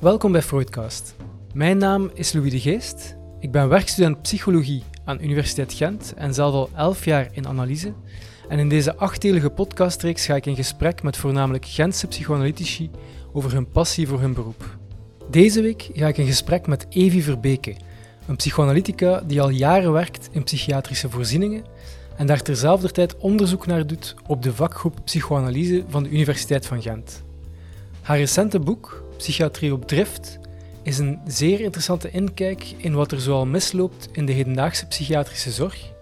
Welkom bij Freudcast. Mijn naam is Louis de Geest. Ik ben werkstudent psychologie aan Universiteit Gent en zelf al elf jaar in analyse. En in deze achtdelige podcastreeks ga ik in gesprek met voornamelijk Gentse psychoanalytici over hun passie voor hun beroep. Deze week ga ik in gesprek met Evi Verbeke, een psychoanalytica die al jaren werkt in psychiatrische voorzieningen en daar terzelfde tijd onderzoek naar doet op de vakgroep Psychoanalyse van de Universiteit van Gent. Haar recente boek, Psychiatrie op Drift, is een zeer interessante inkijk in wat er zoal misloopt in de hedendaagse psychiatrische zorg.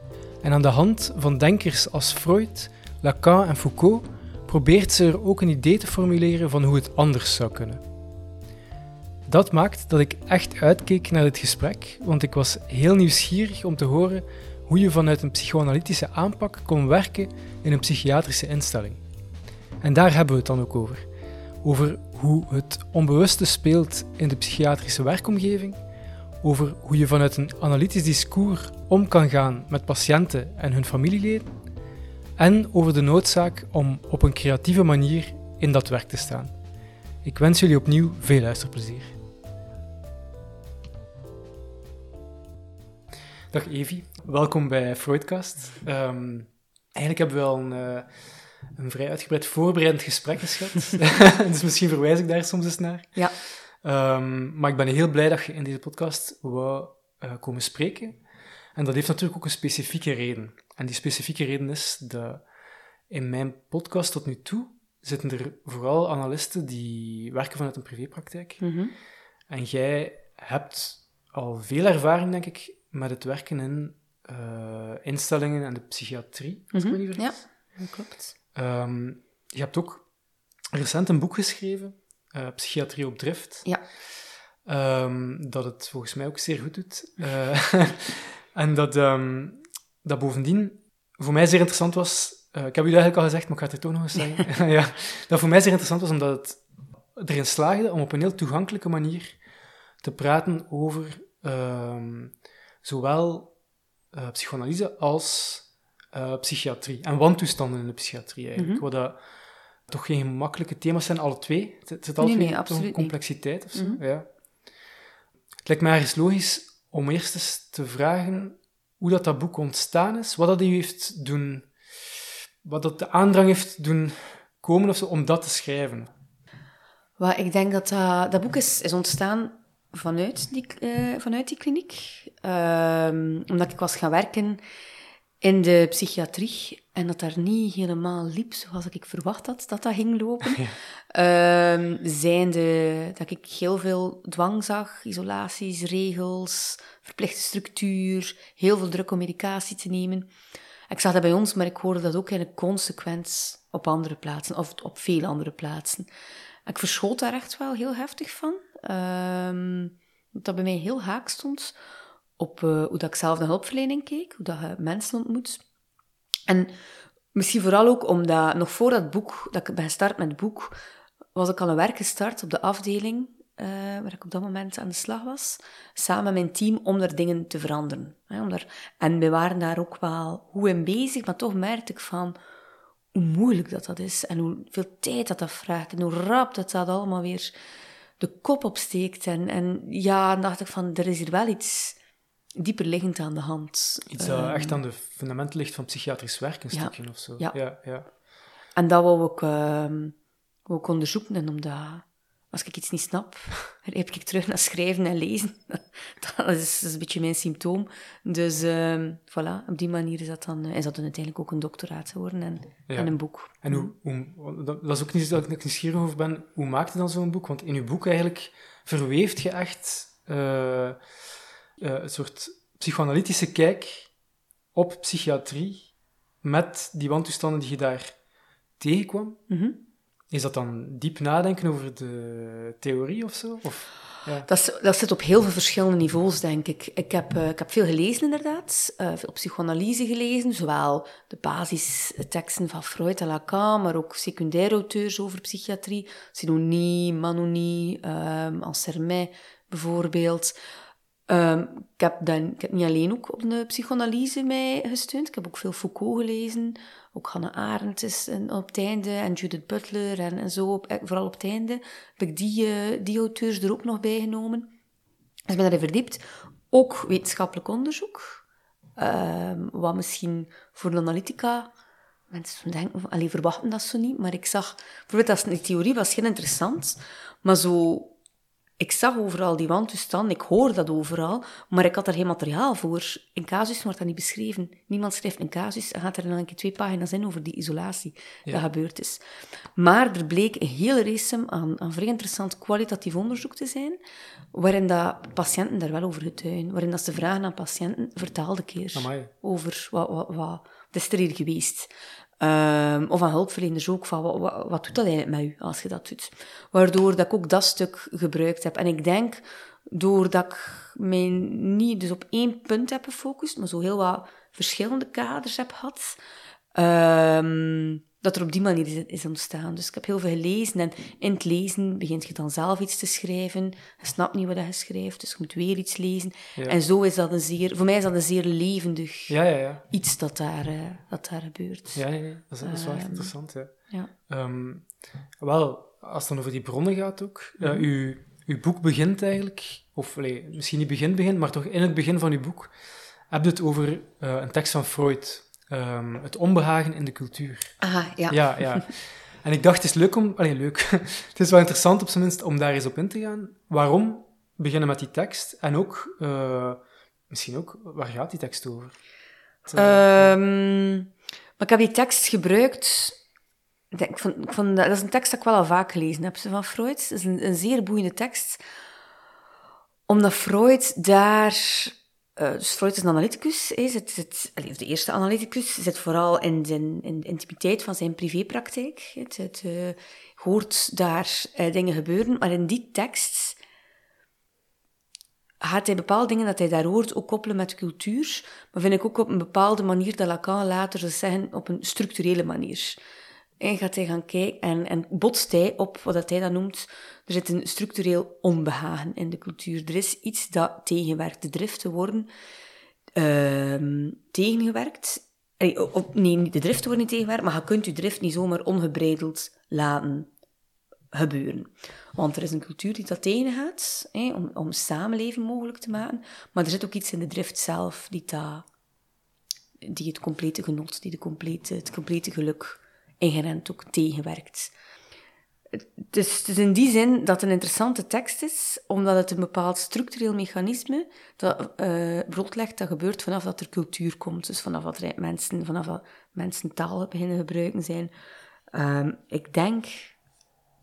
En aan de hand van denkers als Freud, Lacan en Foucault probeert ze er ook een idee te formuleren van hoe het anders zou kunnen. Dat maakt dat ik echt uitkeek naar dit gesprek, want ik was heel nieuwsgierig om te horen hoe je vanuit een psychoanalytische aanpak kon werken in een psychiatrische instelling. En daar hebben we het dan ook over. Over hoe het onbewuste speelt in de psychiatrische werkomgeving, over hoe je vanuit een analytisch discours om kan gaan met patiënten en hun familieleden, en over de noodzaak om op een creatieve manier in dat werk te staan. Ik wens jullie opnieuw veel luisterplezier. Dag Evi, welkom bij Freudcast. Um, eigenlijk hebben we al een, uh, een vrij uitgebreid voorbereidend gesprek gehad. dus misschien verwijs ik daar soms eens naar. Ja. Um, maar ik ben heel blij dat je in deze podcast wou uh, komen spreken. En dat heeft natuurlijk ook een specifieke reden. En die specifieke reden is dat in mijn podcast tot nu toe zitten er vooral analisten die werken vanuit een privépraktijk. Mm -hmm. En jij hebt al veel ervaring, denk ik, met het werken in uh, instellingen en de psychiatrie, als mm ik me niet vergis. Ja, dat klopt. Um, je hebt ook recent een boek geschreven, uh, Psychiatrie op Drift. Ja. Um, dat het volgens mij ook zeer goed doet. Uh, en dat, um, dat bovendien voor mij zeer interessant was. Uh, ik heb u eigenlijk al gezegd, maar ik ga het er toch nog eens zeggen. ja, dat voor mij zeer interessant was omdat het erin slaagde om op een heel toegankelijke manier te praten over zowel psychoanalyse als uh, psychiatrie. En wantoestanden in de psychiatrie eigenlijk. Mhm. Mm -hmm. Wat dat toch geen gemakkelijke thema's zijn, alle twee. Het zit altijd nee, nee, complexiteit of zo. Mm -hmm. ja. Het lijkt mij ergens logisch om eerst eens te vragen hoe dat, dat boek ontstaan is, wat dat u heeft doen, wat dat de aandrang heeft doen komen of zo, om dat te schrijven. Well, ik denk dat dat, dat boek is, is ontstaan vanuit die, uh, vanuit die kliniek. Um, omdat ik was gaan werken in de psychiatrie en dat daar niet helemaal liep zoals ik verwacht had dat dat ging lopen. Ja. Um, zijnde dat ik heel veel dwang zag, isolaties, regels, verplichte structuur, heel veel druk om medicatie te nemen. Ik zag dat bij ons, maar ik hoorde dat ook in consequent op andere plaatsen, of op veel andere plaatsen. Ik verschoot daar echt wel heel heftig van. Um, dat bij mij heel haak stond op uh, hoe dat ik zelf naar hulpverlening keek, hoe dat je mensen ontmoet. En misschien vooral ook omdat, nog voor dat boek, dat ik ben gestart met het boek, was ik al een werk gestart op de afdeling uh, waar ik op dat moment aan de slag was, samen met mijn team, om daar dingen te veranderen. Hè, om en we waren daar ook wel hoe in bezig, maar toch merkte ik van hoe moeilijk dat dat is en hoeveel tijd dat dat vraagt en hoe rap dat dat allemaal weer de kop opsteekt. En, en ja, dan dacht ik van, er is hier wel iets dieper liggend aan de hand. Iets dat um, echt aan de fundamenten ligt van psychiatrisch werk, een ja, stukje of zo. Ja. ja, ja. En dat wou ik, wou ik onderzoeken. En omdat, als ik iets niet snap, heb ik terug naar schrijven en lezen. dat, is, dat is een beetje mijn symptoom. Dus um, voilà, op die manier is dat dan, is dat dan uiteindelijk ook een doctoraat geworden en, ja. en een boek. En hoe, hoe, dat is ook niet dat ik nieuwsgierig over ben, hoe maakt je dan zo'n boek? Want in je boek eigenlijk verweeft je echt uh, uh, een soort psychoanalytische kijk op psychiatrie met die wantoestanden die je daar tegenkwam. Mm -hmm. Is dat dan diep nadenken over de theorie of zo? Of, ja. dat, dat zit op heel veel verschillende niveaus, denk ik. Ik heb, uh, ik heb veel gelezen, inderdaad. Uh, veel psychoanalyse gelezen, zowel de basisteksten van Freud en Lacan, maar ook secundaire auteurs over psychiatrie. Sidonie, Manoni, um, Ansermet bijvoorbeeld. Ehm, ik, heb dan, ik heb niet alleen ook op de psychoanalyse mij gesteund. Ik heb ook veel Foucault gelezen. Ook Hannah Arendt is op het einde. En Judith Butler en, en zo. Op, eh, vooral op het einde heb ik die, uh, die auteurs er ook nog bij genomen. Dus ik ben daarin verdiept. Ook wetenschappelijk onderzoek. Um, wat misschien voor de analytica mensen denken, alleen verwachten dat zo niet. Maar ik zag, bijvoorbeeld, dat, die theorie was heel interessant. Maar zo ik zag overal die wantoestand, ik hoor dat overal, maar ik had er geen materiaal voor. In casus wordt dat niet beschreven. Niemand schrijft een casus en gaat er dan een keer twee pagina's in over die isolatie ja. dat gebeurd is. Maar er bleek een hele race aan, aan vrij interessant kwalitatief onderzoek te zijn, waarin dat patiënten daar wel over getuigen, waarin dat ze vragen aan patiënten, vertaal de keer over wat, wat, wat, is er hier geweest. Um, of aan hulpverleners ook, van wat, wat, wat, doet dat eigenlijk met u als je dat doet? Waardoor dat ik ook dat stuk gebruikt heb. En ik denk, doordat ik mij niet dus op één punt heb gefocust, maar zo heel wat verschillende kaders heb gehad, um, dat er op die manier is, ontstaan. Dus ik heb heel veel gelezen en in het lezen begint je dan zelf iets te schrijven. Je snapt niet wat je schrijft, dus je moet weer iets lezen. En zo is dat een zeer, voor mij is dat een zeer levendig ja, ja, ja. iets dat daar, uh, dat daar gebeurt. Ja, ja, dat is, dat is wel echt Ehm, interessant. Ja. Ja. Ehm, wel, als het dan over die bronnen gaat ook, uh, uw, uw boek begint eigenlijk, of misschien niet begin begin, maar toch in het begin van uw boek, heb je het over uh, een tekst van Freud, um, het onbehagen in de cultuur. Aha, ja. Ja, ja. En ik dacht, het is leuk om... Allee, leuk. het is wel interessant op zijn minst om daar eens op in te gaan. Waarom beginnen met die tekst? En ook, uh, misschien ook, waar gaat die tekst over? Um, maar ik heb die tekst gebruikt... Ik, vond, ik vond dat, is een tekst dat ik wel al vaak gelezen heb, van Freud. Dat is een, een zeer boeiende tekst. Omdat Freud daar... Uh, dus is een analyticus, allez, de eerste analyticus, zit vooral in, zijn, in de intimiteit van zijn privépraktijk. Het, het uh, hoort daar uh, dingen gebeuren, maar in die tekst gaat hij bepaalde dingen dat hij daar hoort ook koppelen met cultuur, maar vind ik ook op een bepaalde manier dat Lacan later zou zeggen, op een structurele manier. En gaat hij gaan kijken en, en botst hij op wat dat hij dan noemt, er zit een structureel onbehagen in de cultuur. Er is iets dat tegenwerkt. De driften worden uh, tegengewerkt. Nee, nee, de driften worden niet tegengewerkt, maar je kunt je drift niet zomaar ongebreideld laten gebeuren. Want er is een cultuur die dat tegengaat, om, om samenleven mogelijk te maken, maar er zit ook iets in de drift zelf die, dat, die het complete genot, die de complete, het complete geluk inherent ook tegenwerkt. Dus het is in die zin dat het een interessante tekst is, omdat het een bepaald structureel mechanisme dat blootlegt dat gebeurt vanaf dat er cultuur komt. Dus vanaf dat mensen, vanaf dat mensen taal beginnen gebruiken zijn. Um, ik denk,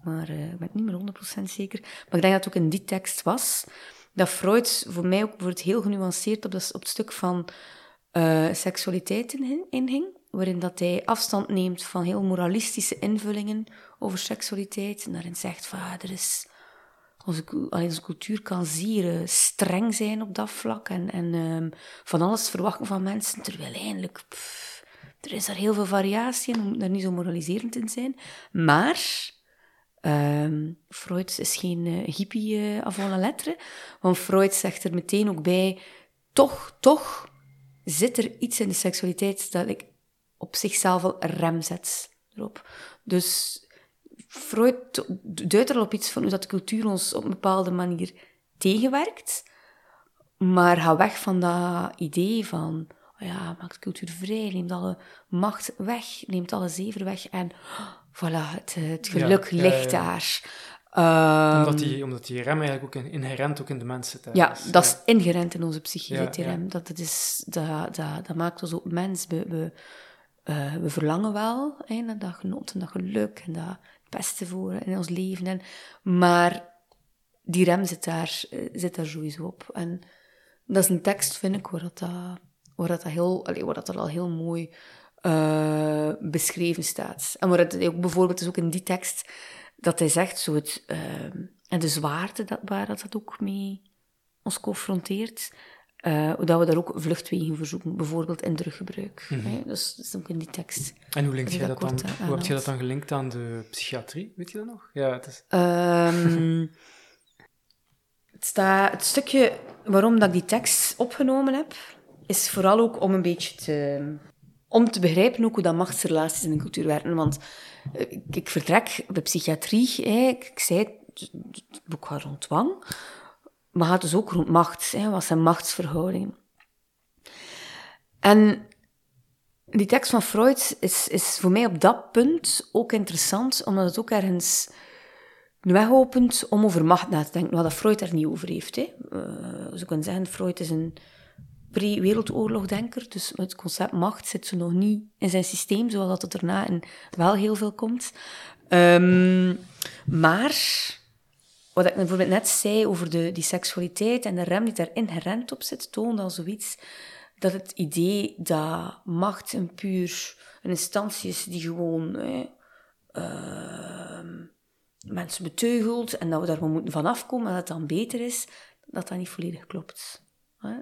maar uh, ik ben niet meer 100% zeker, maar ik denk dat het ook in die tekst was, dat Freud voor mij ook wordt heel genuanceerd op, dat, op het stuk van uh, seksualiteit inging. In waarin dat hij afstand neemt van heel moralistische invullingen over seksualiteit. En daarin zegt van, ja, er is... Onze, onze cultuur kan zeer uh, streng zijn op dat vlak en, en um, van alles verwachten van mensen, terwijl eigenlijk... Pff, er is daar heel veel variatie in, om daar niet zo moraliserend in te zijn. Maar... Um, Freud is geen uh, hippie uh, avant la lettre, want Freud zegt er meteen ook bij, toch, toch zit er iets in de seksualiteit dat ik op zichzelf al een rem zet erop. Dus Freud duidt er al op iets van hoe dat de cultuur ons op een bepaalde manier tegenwerkt, maar ga weg van dat idee van, oh ja, maakt cultuur vrij, neemt alle macht weg, neemt alle zever weg en voilà, het, het geluk ja, ligt ja, ja. daar. Um, omdat, die, omdat die rem eigenlijk ook inherent ook in de mens zit. Ja, dus, dat is inherent in onze psyche, die rem. Dat, dat, is, dat, dat, dat maakt ons ook mens. We, we, uh, we verlangen wel dat genot en dat geluk en dat beste voor in ons leven. En, maar die rem zit daar, uh, zit daar sowieso op. En dat is een tekst, vind ik, waar dat, waar dat, heel, dat al heel mooi beschreven staat. En waar het ook bijvoorbeeld is ook in die tekst dat hij zegt, zo het, en de zwaarte dat, waar dat, dat ook mee ons confronteert, uh, dat we daar ook vluchtwegen voor zoeken, bijvoorbeeld in druggebruik. Mhm. Mm -hmm. dus dat is ook in die tekst. En hoe, link je dat, dat dan, hoe heb je dat dan gelinkt aan de psychiatrie? Weet je dat nog? Ja, het is... Um, Het, staat, het stukje waarom dat ik die tekst opgenomen heb, is vooral ook om een beetje te, om te begrijpen ook hoe dat machtsrelaties in de cultuur werken. Want eh, ik, vertrek bij psychiatrie, hè, ik, zei het, het boek gaat rond dwang, maar gaat dus ook rond macht. Hè, wat zijn machtsverhoudingen? En die tekst van Freud is, is voor mij op dat punt ook interessant, omdat het ook ergens de weg opent om over macht na te denken, wat Freud er niet over heeft. Hè. Uh, zo kunnen zeggen, Freud is een pre-wereldoorlogdenker, dus het concept macht zit zo nog niet in zijn systeem, zoals dat er daarna in wel heel veel komt. Um, maar, wat ik bijvoorbeeld net zei over de, die seksualiteit en de rem die daar inherent op zit, toont al zoiets dat het idee dat macht een puur een instantie is die gewoon uh, mensen beteugelt en dat we daar gewoon moeten van afkomen en dat het dan beter is, dat dat niet volledig klopt.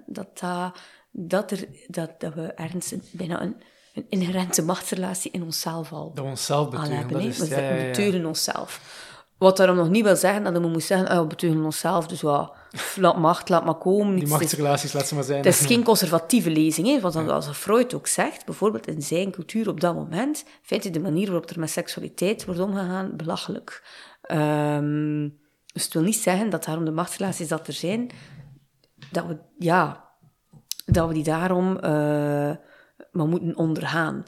Dat, dat, dat, er, dat, dat we ergens bijna een, een inherente machtsrelatie in onszelf al, dat we onszelf beteugelen, hebben. Dat is, we ja, beteugelen onszelf. Wat daarom nog niet wil zeggen dat we moeten zeggen, oh, we beteugelen onszelf, dus wat, laat macht, laat maar komen. Die machtsrelaties, laat ze maar zijn. Het is geen conservatieve lezing, hè, want als Freud ook zegt, bijvoorbeeld in zijn cultuur op dat moment, vindt hij de manier waarop er met seksualiteit wordt omgegaan belachelijk. Um, dus het wil niet zeggen dat daarom de machtsrelaties dat er zijn, dat we, ja, dat we die daarom uh, maar moeten ondergaan.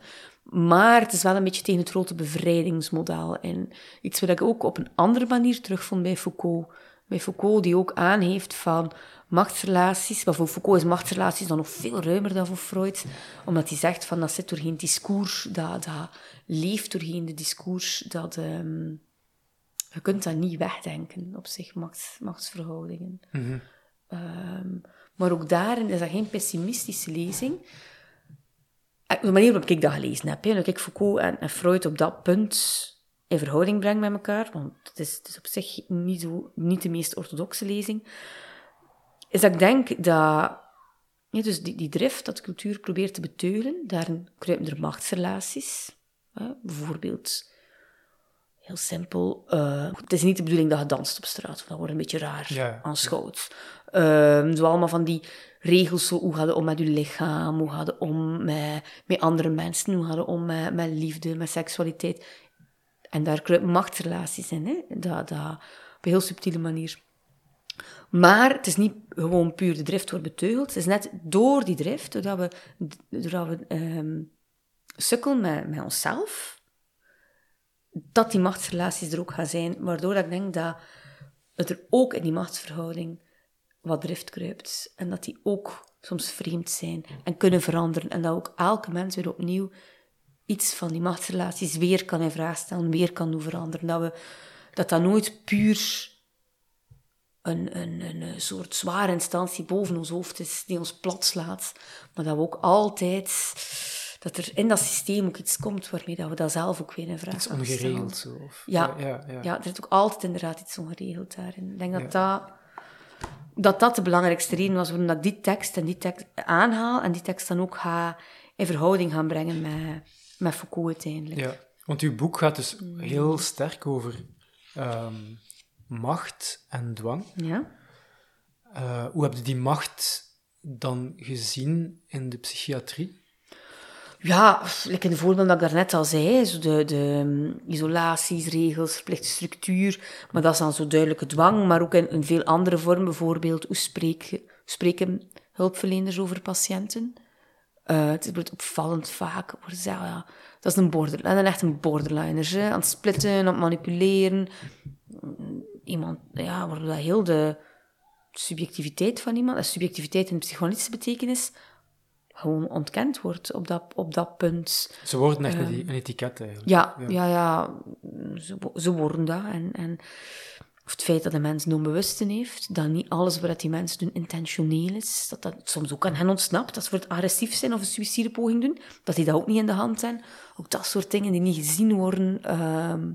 Maar het is wel een beetje tegen het grote bevrijdingsmodel. En iets wat ik ook op een andere manier terugvond bij Foucault. Bij Foucault, die ook aanheeft van machtsrelaties. Maar voor Foucault is machtsrelaties dan nog veel ruimer dan voor Freud. Omdat hij zegt van dat zit doorheen discours, dat, dat leeft doorheen de discours. Dat, um, je kunt dat niet wegdenken op zich, machts, machtsverhoudingen. Mm um, maar ook daarin is dat geen pessimistische lezing. Eh, de manier waarop ik dat gelezen heb, hè, dat ik Foucault en, en, Freud op dat punt in verhouding breng met elkaar, want het is, het is op zich niet, zo, niet de meest orthodoxe lezing, is dat ik denk dat ja, dus die, die drift dat cultuur probeert te beteugelen, daarin kruipen er machtsrelaties. Hè, bijvoorbeeld heel simpel. Uh, het is niet de bedoeling dat je danst op straat, dat wordt een beetje raar ja, aanschouwd. Um, zo allemaal van die regels, zo, hoe gaat het om met je lichaam, hoe gaat het om met, met andere mensen, hoe gaat het om met, met liefde, met seksualiteit. En daar kruipen machtsrelaties in, hè? Dat, dat, op een heel subtiele manier. Maar het is niet gewoon puur de drift wordt beteugeld. Het is net door die drift, doordat we, doordat we um, sukkelen met, met onszelf, dat die machtsrelaties er ook gaan zijn, waardoor dat ik denk dat het er ook in die machtsverhouding wat drift kruipt. En dat die ook soms vreemd zijn en kunnen veranderen. En dat ook elke mens weer opnieuw iets van die machtsrelaties weer kan in vraag stellen, weer kan doen veranderen. Dat, we, dat dat nooit puur een, een, een soort zware instantie boven ons hoofd is die ons plat slaat, maar dat we ook altijd dat er in dat systeem ook iets komt waarmee dat we dat zelf ook weer in vraag Iets ongeregeld zo. Of, ja, ja, ja, ja. er zit ook altijd inderdaad iets ongeregeld daarin. Ik denk dat dat, dat dat de belangrijkste reden was waarom ik die tekst en die tekst aanhaal en die tekst dan ook ga in verhouding gaan brengen met, met Foucault uiteindelijk. Ja, want uw boek gaat dus heel sterk over ehm, macht en dwang. Ja. Uh, hoe heb je die macht dan gezien in de psychiatrie? Ja, like de voorbeeld dat ik daarnet al zei, zo de, de um, isolaties, regels, verplichte structuur, maar dat is dan zo duidelijke dwang, maar ook in, in veel andere vormen, bijvoorbeeld hoe spreken, hulpverleners over patiënten. Uh, het wordt opvallend vaak, wordt zeggen, ja, dat is een borderliner, echt een borderliner, hè, aan het splitten, aan het manipuleren. Iemand, ja, wordt dat heel de subjectiviteit van iemand, de subjectiviteit in de psychoanalytische betekenis, gewoon ontkend wordt op dat, op dat punt. Ze worden echt een ehm, etiket eigenlijk. Ja, ja, ja, ze, ze worden dat. En, en of het feit dat een mens een onbewuste heeft, dat niet alles wat die mensen doen intentioneel is, dat dat soms ook aan hen ontsnapt, dat ze voor het agressief zijn of een suïcidepoging doen, dat die dat ook niet in de hand zijn. Ook dat soort dingen die niet gezien worden. Ehm,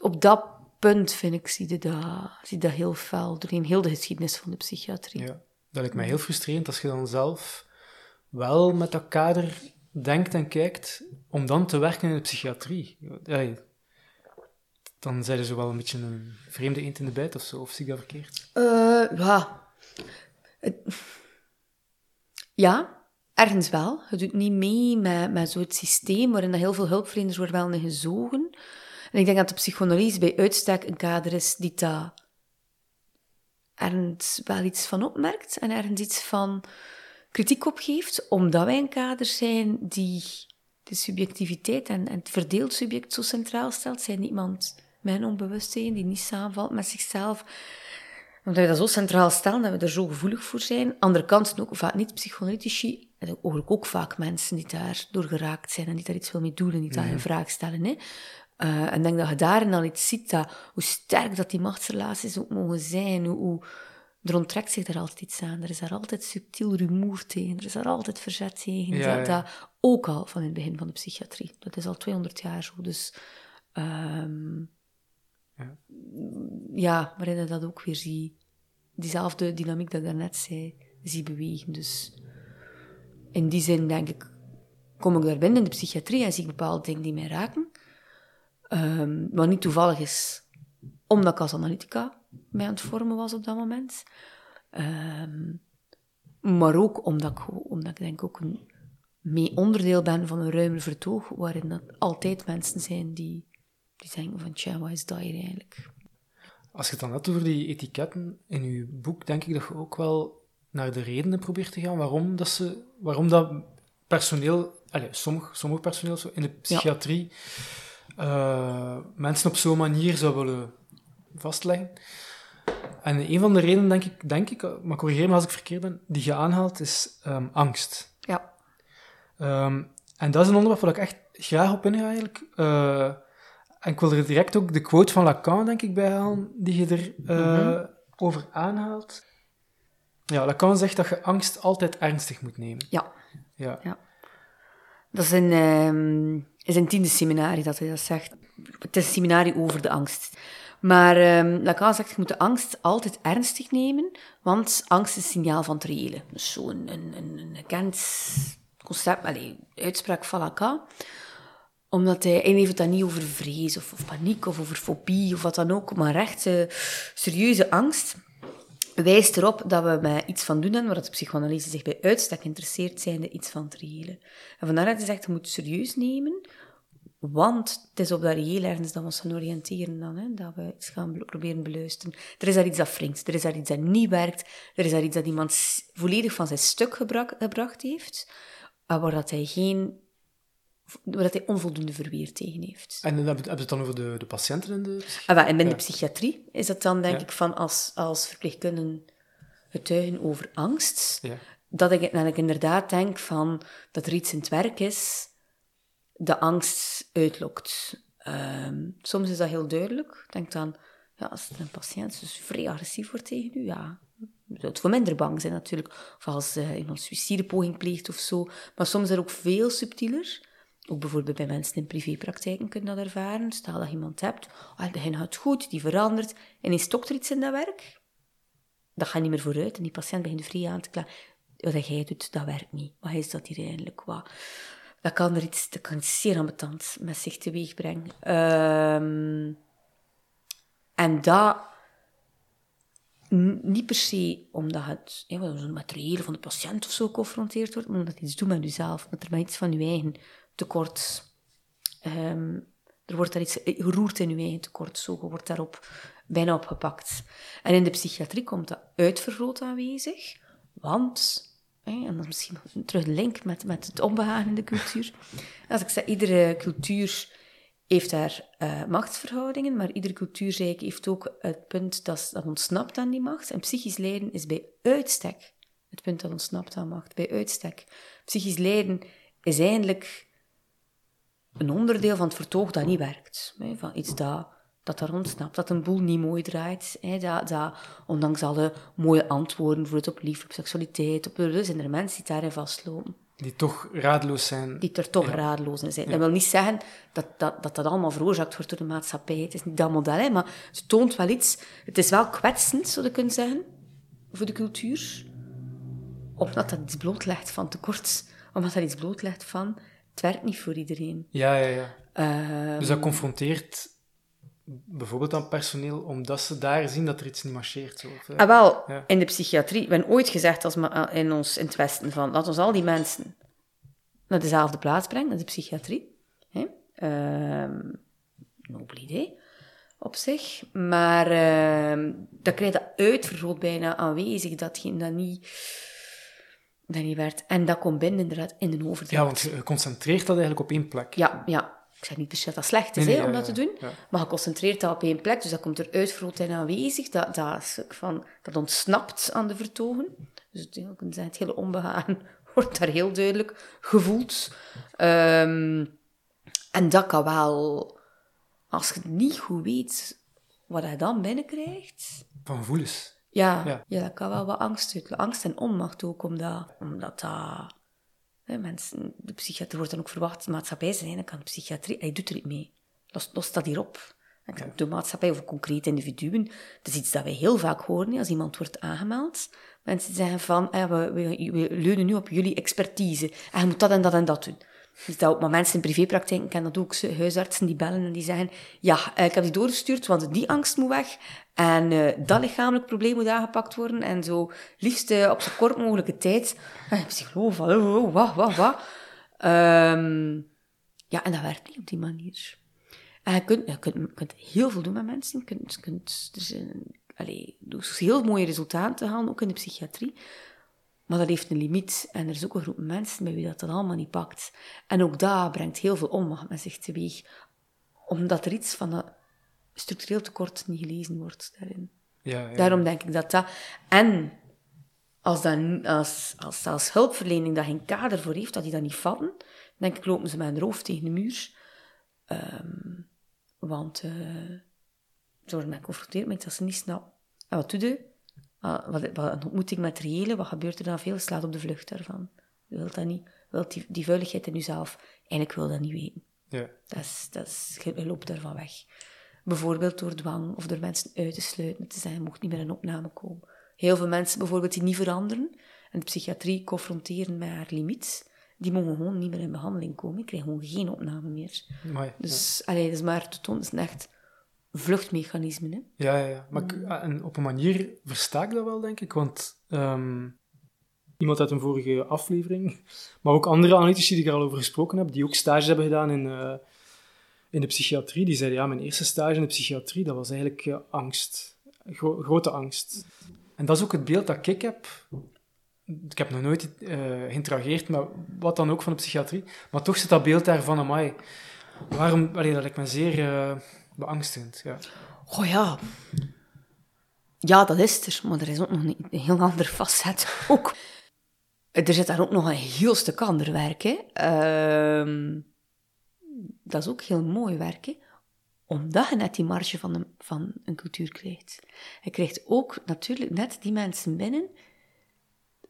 op dat punt, vind ik, zie je dat, zie je dat heel fel doorheen heel de geschiedenis van de psychiatrie. Ja dat lijkt mij heel frustrerend als je dan zelf wel met dat kader denkt en kijkt om dan te werken in de psychiatrie. het dan zijn ze wel een beetje een vreemde eend in de bijt of zo, of zie ik dat verkeerd? Uh, ja. Ja, ergens wel. Je doet niet mee met, met zo'n systeem waarin dat heel veel hulpverleners worden wel in gezogen. En ik denk dat de psychoanalyse bij uitstek een kader is die daar ergens wel iets van opmerkt en ergens iets van kritiek op geeft, omdat wij een kader zijn die de subjectiviteit en, en het verdeeld subject zo centraal stelt. Zijn iemand met een onbewustzijn die niet samenvalt met zichzelf. Omdat we dat zo centraal stellen, dat we er zo gevoelig voor zijn. Andere kant ook vaak niet psychoanalytici, en ook, ook vaak mensen die daar door geraakt zijn en die daar iets wil mee doen en die daar een vraag stellen. Hè. Uh, en ik denk dat je daarin al iets ziet, dat, hoe sterk dat die machtsrelaties ook mogen zijn, hoe, hoe er onttrekt zich er altijd iets aan. Er is daar altijd subtiel rumoer tegen, er is daar altijd verzet tegen. Ja, dat, dat, ook al van in het begin van de psychiatrie. Dat is al 200 jaar zo. Dus um, ja. ja, waarin je dat ook weer zie. Diezelfde dynamiek dat ik daarnet zei, zie bewegen. Dus in die zin denk ik, kom ik daar binnen in de psychiatrie en zie ik bepaalde dingen die mij raken. Um, wat niet toevallig is, omdat ik als analytica mij aan het vormen was op dat moment. Um, maar ook omdat ik, omdat ik denk ook een mee onderdeel ben van een ruimer vertoog, waarin dat altijd mensen zijn die, die denken van, tja, wat is dat hier eigenlijk? Als je het dan hebt over die etiketten in je boek, denk ik dat je ook wel naar de redenen probeert te gaan waarom dat, ze, waarom dat personeel, allez, sommig, sommig personeel zo in de psychiatrie, uh, mensen op zo'n manier zou willen vastleggen. En een van de redenen, denk ik, denk ik maar corrigeer me als ik verkeerd ben, die je aanhaalt, is um, angst. Ja. Um, en dat is een onderwerp waar ik echt graag op inga, eigenlijk. Uh, en ik wil er direct ook de quote van Lacan, denk ik, bij halen, die je er uh, mm -hmm. over aanhaalt. Ja, Lacan zegt dat je angst altijd ernstig moet nemen. Ja. Ja. ja. Dat is een, um, is een tiende seminarie dat hij dat zegt. Het is een seminarie over de angst. Maar um, Lacan zegt, je moet de angst altijd ernstig nemen, want angst is een signaal van het reële. Dus zo'n een, een, een gekend concept, allez, uitspraak van Lacan. Omdat hij, hij heeft het niet over vrees of, of, paniek of over fobie of wat dan ook, maar echt uh, serieuze angst wijst erop dat we met iets van doen hebben waar de psychoanalyse zich bij uitstek interesseert, zijnde iets van het reële. En vandaar dat hij zegt, je moet het serieus nemen, want het is op dat reëel ergens dat we ons gaan oriënteren dan, hè, dat we iets gaan proberen beluisteren. Er is daar iets dat wringt, er is daar iets dat niet werkt, er is daar iets dat iemand volledig van zijn stuk gebracht heeft, waar dat hij geen waar hij onvoldoende verweer tegen heeft. En dan hebben we het dan over de, de patiënten in de psychiatrie? Ah, en binnen de psychiatrie is dat dan, denk ik, van als, als verpleegkundigen getuigen over angst, ja. dat, ik, dat ik inderdaad denk van dat er iets in het werk is de angst uitlokt. Um, soms is dat heel duidelijk. Denk dan, ja, als een patiënt dus vrij agressief wordt tegen u, ja, zou het voor minder bang zijn natuurlijk. Of als uh, iemand suïcidepoging pleegt of zo. Maar soms is dat ook veel subtieler. Ook bijvoorbeeld bij mensen in privépraktijken kunnen dat ervaren. Stel dat je iemand hebt, oh, de hen gaat goed, die verandert, en is stokt er iets in dat werk. Dat gaat niet meer vooruit en die patiënt begint vrij aan te klagen. Wat jij doet, dat werkt niet. Wat is dat hier eigenlijk? Wat? Dat kan er iets, dat kan zeer ambetant met zich teweeg brengen. Um, en dat niet per se omdat het ja, materieel van de patiënt of zo geconfronteerd wordt, maar omdat het iets doet met jezelf, dat er met iets van je eigen tekort. Um, er wordt daar iets geroerd in je eigen tekort, zo je wordt daarop bijna opgepakt. En in de psychiatrie komt dat uitvergroot aanwezig, want, en dat is misschien terug link met, met het onbehagen in de cultuur. Als ik zeg, iedere cultuur heeft daar uh, machtsverhoudingen, maar iedere cultuurrijk heeft ook het punt dat, dat ontsnapt aan die macht. En psychisch lijden is bij uitstek het punt dat ontsnapt aan macht, bij uitstek. Psychisch lijden is eigenlijk een onderdeel van het vertoog dat niet werkt. Hè, van iets dat, dat daar ontsnapt, dat een boel niet mooi draait. Hè, dat, dat, ondanks alle mooie antwoorden, voor het op liefde, op seksualiteit, op de zijn er mensen die daarin vastlopen. Die toch raadloos zijn. Die er toch raadloos in zijn. Dat wil niet zeggen dat dat, dat dat allemaal veroorzaakt wordt door de maatschappij. Het is niet dat model, hè, maar het toont wel iets. Het is wel kwetsend, zou je kunnen zeggen, voor de cultuur. Omdat dat iets blootlegt van tekort. Omdat dat iets blootlegt van het werkt niet voor iedereen. Ja, ja, ja. Um, dus dat confronteert bijvoorbeeld aan personeel, omdat ze daar zien dat er iets niet marcheert? Zo, of, eh, Ah, wel, Ja. in de psychiatrie, we hebben ooit gezegd als, ma- in, ons, in het Westen van, laat ons al die mensen naar dezelfde plaats brengen, naar de psychiatrie. Hè? Ehm, nobel idee op zich. Maar ehm dan krijg je dat uitvergroot bijna aanwezig, dat niet, dat niet werd. En dat komt binnen inderdaad in de overdracht. ja, want je concentreert dat eigenlijk op één plek. Ja, ja. Ik zeg niet per se dat dat slecht is Nee, nee, hè, om dat te doen, maar je concentreert dat op één plek, dus dat komt er uitvergroot en aanwezig. Dat, dat, van, dat ontsnapt aan de vertogen. Dus het, het hele onbehagen wordt daar heel duidelijk gevoeld. Ehm, en dat kan wel, als je het niet goed weet wat je dan binnenkrijgt, Van gevoelens. Ja, Ja. ja. dat kan wel wat angst uit. Angst en onmacht ook, omdat, omdat dat... Hè, mensen, de psychiater wordt dan ook verwacht, de maatschappij zijn, dan kan de psychiatrie... Hij doet er niet mee. Los, los dat hierop. Zeg, De maatschappij of concrete individuen, dat is iets dat wij heel vaak horen als iemand wordt aangemeld. Mensen zeggen van, eh, we, we, we leunen nu op jullie expertise. En je moet dat en dat en dat doen. Dus dat maar mensen in privépraktijken kennen dat ook. Huisartsen die bellen en die zeggen, ja, eh, ik heb die doorgestuurd, want die angst moet weg. En eh, dat lichamelijk probleem moet aangepakt worden. En zo liefst eh, op zo kort mogelijke tijd. En psycholoog van, oh, wat, wat, wat. Ehm, ja, en dat werkt niet op die manier. En je kunt, je kunt, je kunt heel veel doen met mensen. Je kunt, je kunt, er allee, dus heel mooie resultaten halen, ook in de psychiatrie. Maar dat heeft een limiet. En er is ook een groep mensen bij wie dat dan allemaal niet pakt. En ook dat brengt heel veel onmacht met zich teweeg. Omdat er iets van dat structureel tekort niet gelezen wordt daarin. Ja, ja. Daarom denk ik dat dat... En als, dat, als, als zelfs hulpverlening daar geen kader voor heeft, dat die dat niet vatten, denk ik, lopen ze met hun hoofd tegen de muur. Ehm, want eh ze worden met geconfronteerd met dat ze niet snappen. En wat doe je? Wat, wat, wat een ontmoeting met reële, wat gebeurt er dan veel? Slaat op de vlucht daarvan. Je wilt dat niet. Je wilt die, die vuiligheid in jezelf. Eigenlijk wil dat niet weten. Ja. Dat is, dat is, je loopt daarvan weg. Bijvoorbeeld door dwang of door mensen uit te sluiten, te zeggen, je mocht niet meer in opname komen. Heel veel mensen bijvoorbeeld die niet veranderen en de psychiatrie confronteren met haar limiet, die mogen gewoon niet meer in behandeling komen. Die krijgen gewoon geen opname meer. Ja. Dus, allee, dat is maar te tonen, dat is echt vluchtmechanisme. Hè? Ja, ja, ja. Maar ik- ah, en op een manier versta ik dat wel, denk ik. Want ehm, iemand uit een vorige aflevering, maar ook andere analytici die ik er al over gesproken heb, die ook stage hebben gedaan in, eh, in de psychiatrie, die zeiden, ja, mijn eerste stage in de psychiatrie, dat was eigenlijk eh, angst. Gro- grote angst. En dat is ook het beeld dat ik heb. Ik heb nog nooit eh, geïnterageerd met wat dan ook van de psychiatrie, maar toch zit dat beeld daar van, amai, waarom, allee, dat lijkt me zeer beangstigend. Ja. Oh ja. Ja, dat is er. Maar er is ook nog een, heel ander facet ook. Er zit daar ook nog een heel stuk ander werk. Hè. Ehm, dat is ook heel mooi werk. Omdat je net die marge van een, van een cultuur krijgt. Je krijgt ook natuurlijk net die mensen binnen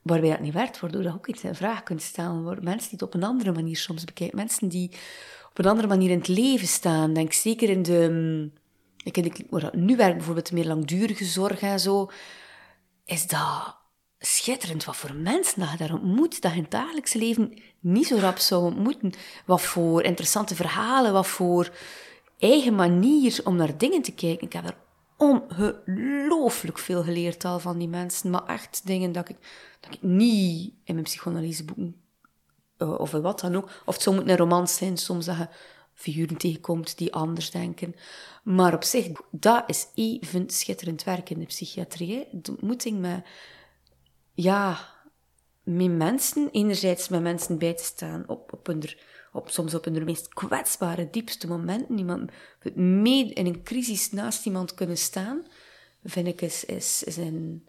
waarbij dat niet werkt, waardoor je ook iets in vraag kunt stellen. Mensen die het op een andere manier soms bekijken. Mensen die op een andere manier in het leven staan. Denk zeker in de... mm, Ik, dat nu werkt, bijvoorbeeld meer langdurige zorg en zo, is dat schitterend wat voor mensen dat je daar ontmoet, dat je in het dagelijkse leven niet zo rap zou ontmoeten. Wat voor interessante verhalen, wat voor eigen manier om naar dingen te kijken. Ik heb er ongelooflijk veel geleerd al van die mensen, maar echt dingen dat ik, dat ik niet in mijn psychoanalyseboeken of in wat dan ook. Of het zou moeten een romans zijn, soms dat je figuren tegenkomt die anders denken. Maar op zich, dat is even schitterend werk in de psychiatrie. hè. De ontmoeting met, ja, met mensen, enerzijds met mensen bij te staan, op, op, hun, op, soms op hun meest kwetsbare, diepste momenten. Iemand mee in een crisis naast iemand kunnen staan, vind ik is, is, is een,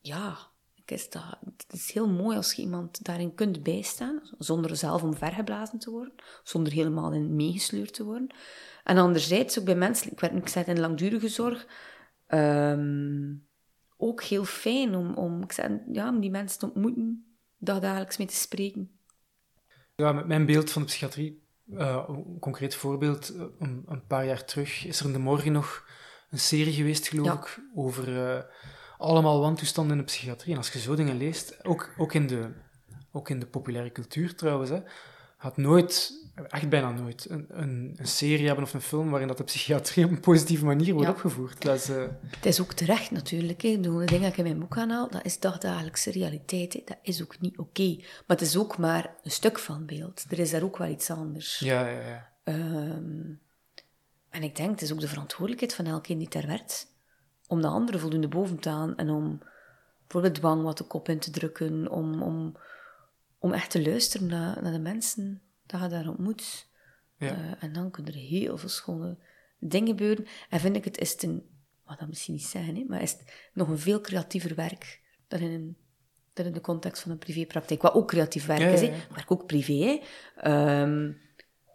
ja, is dat, het is heel mooi als je iemand daarin kunt bijstaan, zonder zelf omvergeblazen te worden, zonder helemaal in meegesleurd te worden. En anderzijds ook bij mensen, ik werk ik het in langdurige zorg, ehm, ook heel fijn om, om, ik zei, ja, om die mensen te ontmoeten, dagelijks mee te spreken. Ja, met mijn beeld van de psychiatrie, eh, een concreet voorbeeld, een, paar jaar terug is er in de morgen nog een serie geweest, geloof Ja. ik, over eh, allemaal wantoestanden in de psychiatrie. En als je zo dingen leest, ook, ook, in, de, ook in de populaire cultuur trouwens, hè, gaat nooit, echt bijna nooit, een, een, een, serie hebben of een film waarin dat de psychiatrie op een positieve manier wordt opgevoerd. Dat is, uh... Het is ook terecht natuurlijk. Hè. De dingen die ik in mijn boek aanhaal, dat is dagdagelijkse realiteit. Hè. Dat is ook niet oké. Maar het is ook maar een stuk van beeld. Er is daar ook wel iets anders. Ja, ja, ja. Um, en ik denk, het is ook de verantwoordelijkheid van elkeen die ter werd om de anderen voldoende boven te gaan en om bijvoorbeeld dwang wat de kop in te drukken, om, om, om echt te luisteren naar, naar de mensen dat je daar ontmoet. Ja. Uh, en dan kunnen er heel veel schone dingen gebeuren. En vind ik het, is het een, wat dat misschien niet zeggen, hè, maar is het nog een veel creatiever werk dan in, een, dan in de context van een privépraktijk. Wat ook creatief werk is, hè. ik werk ook privé. Hè. Um,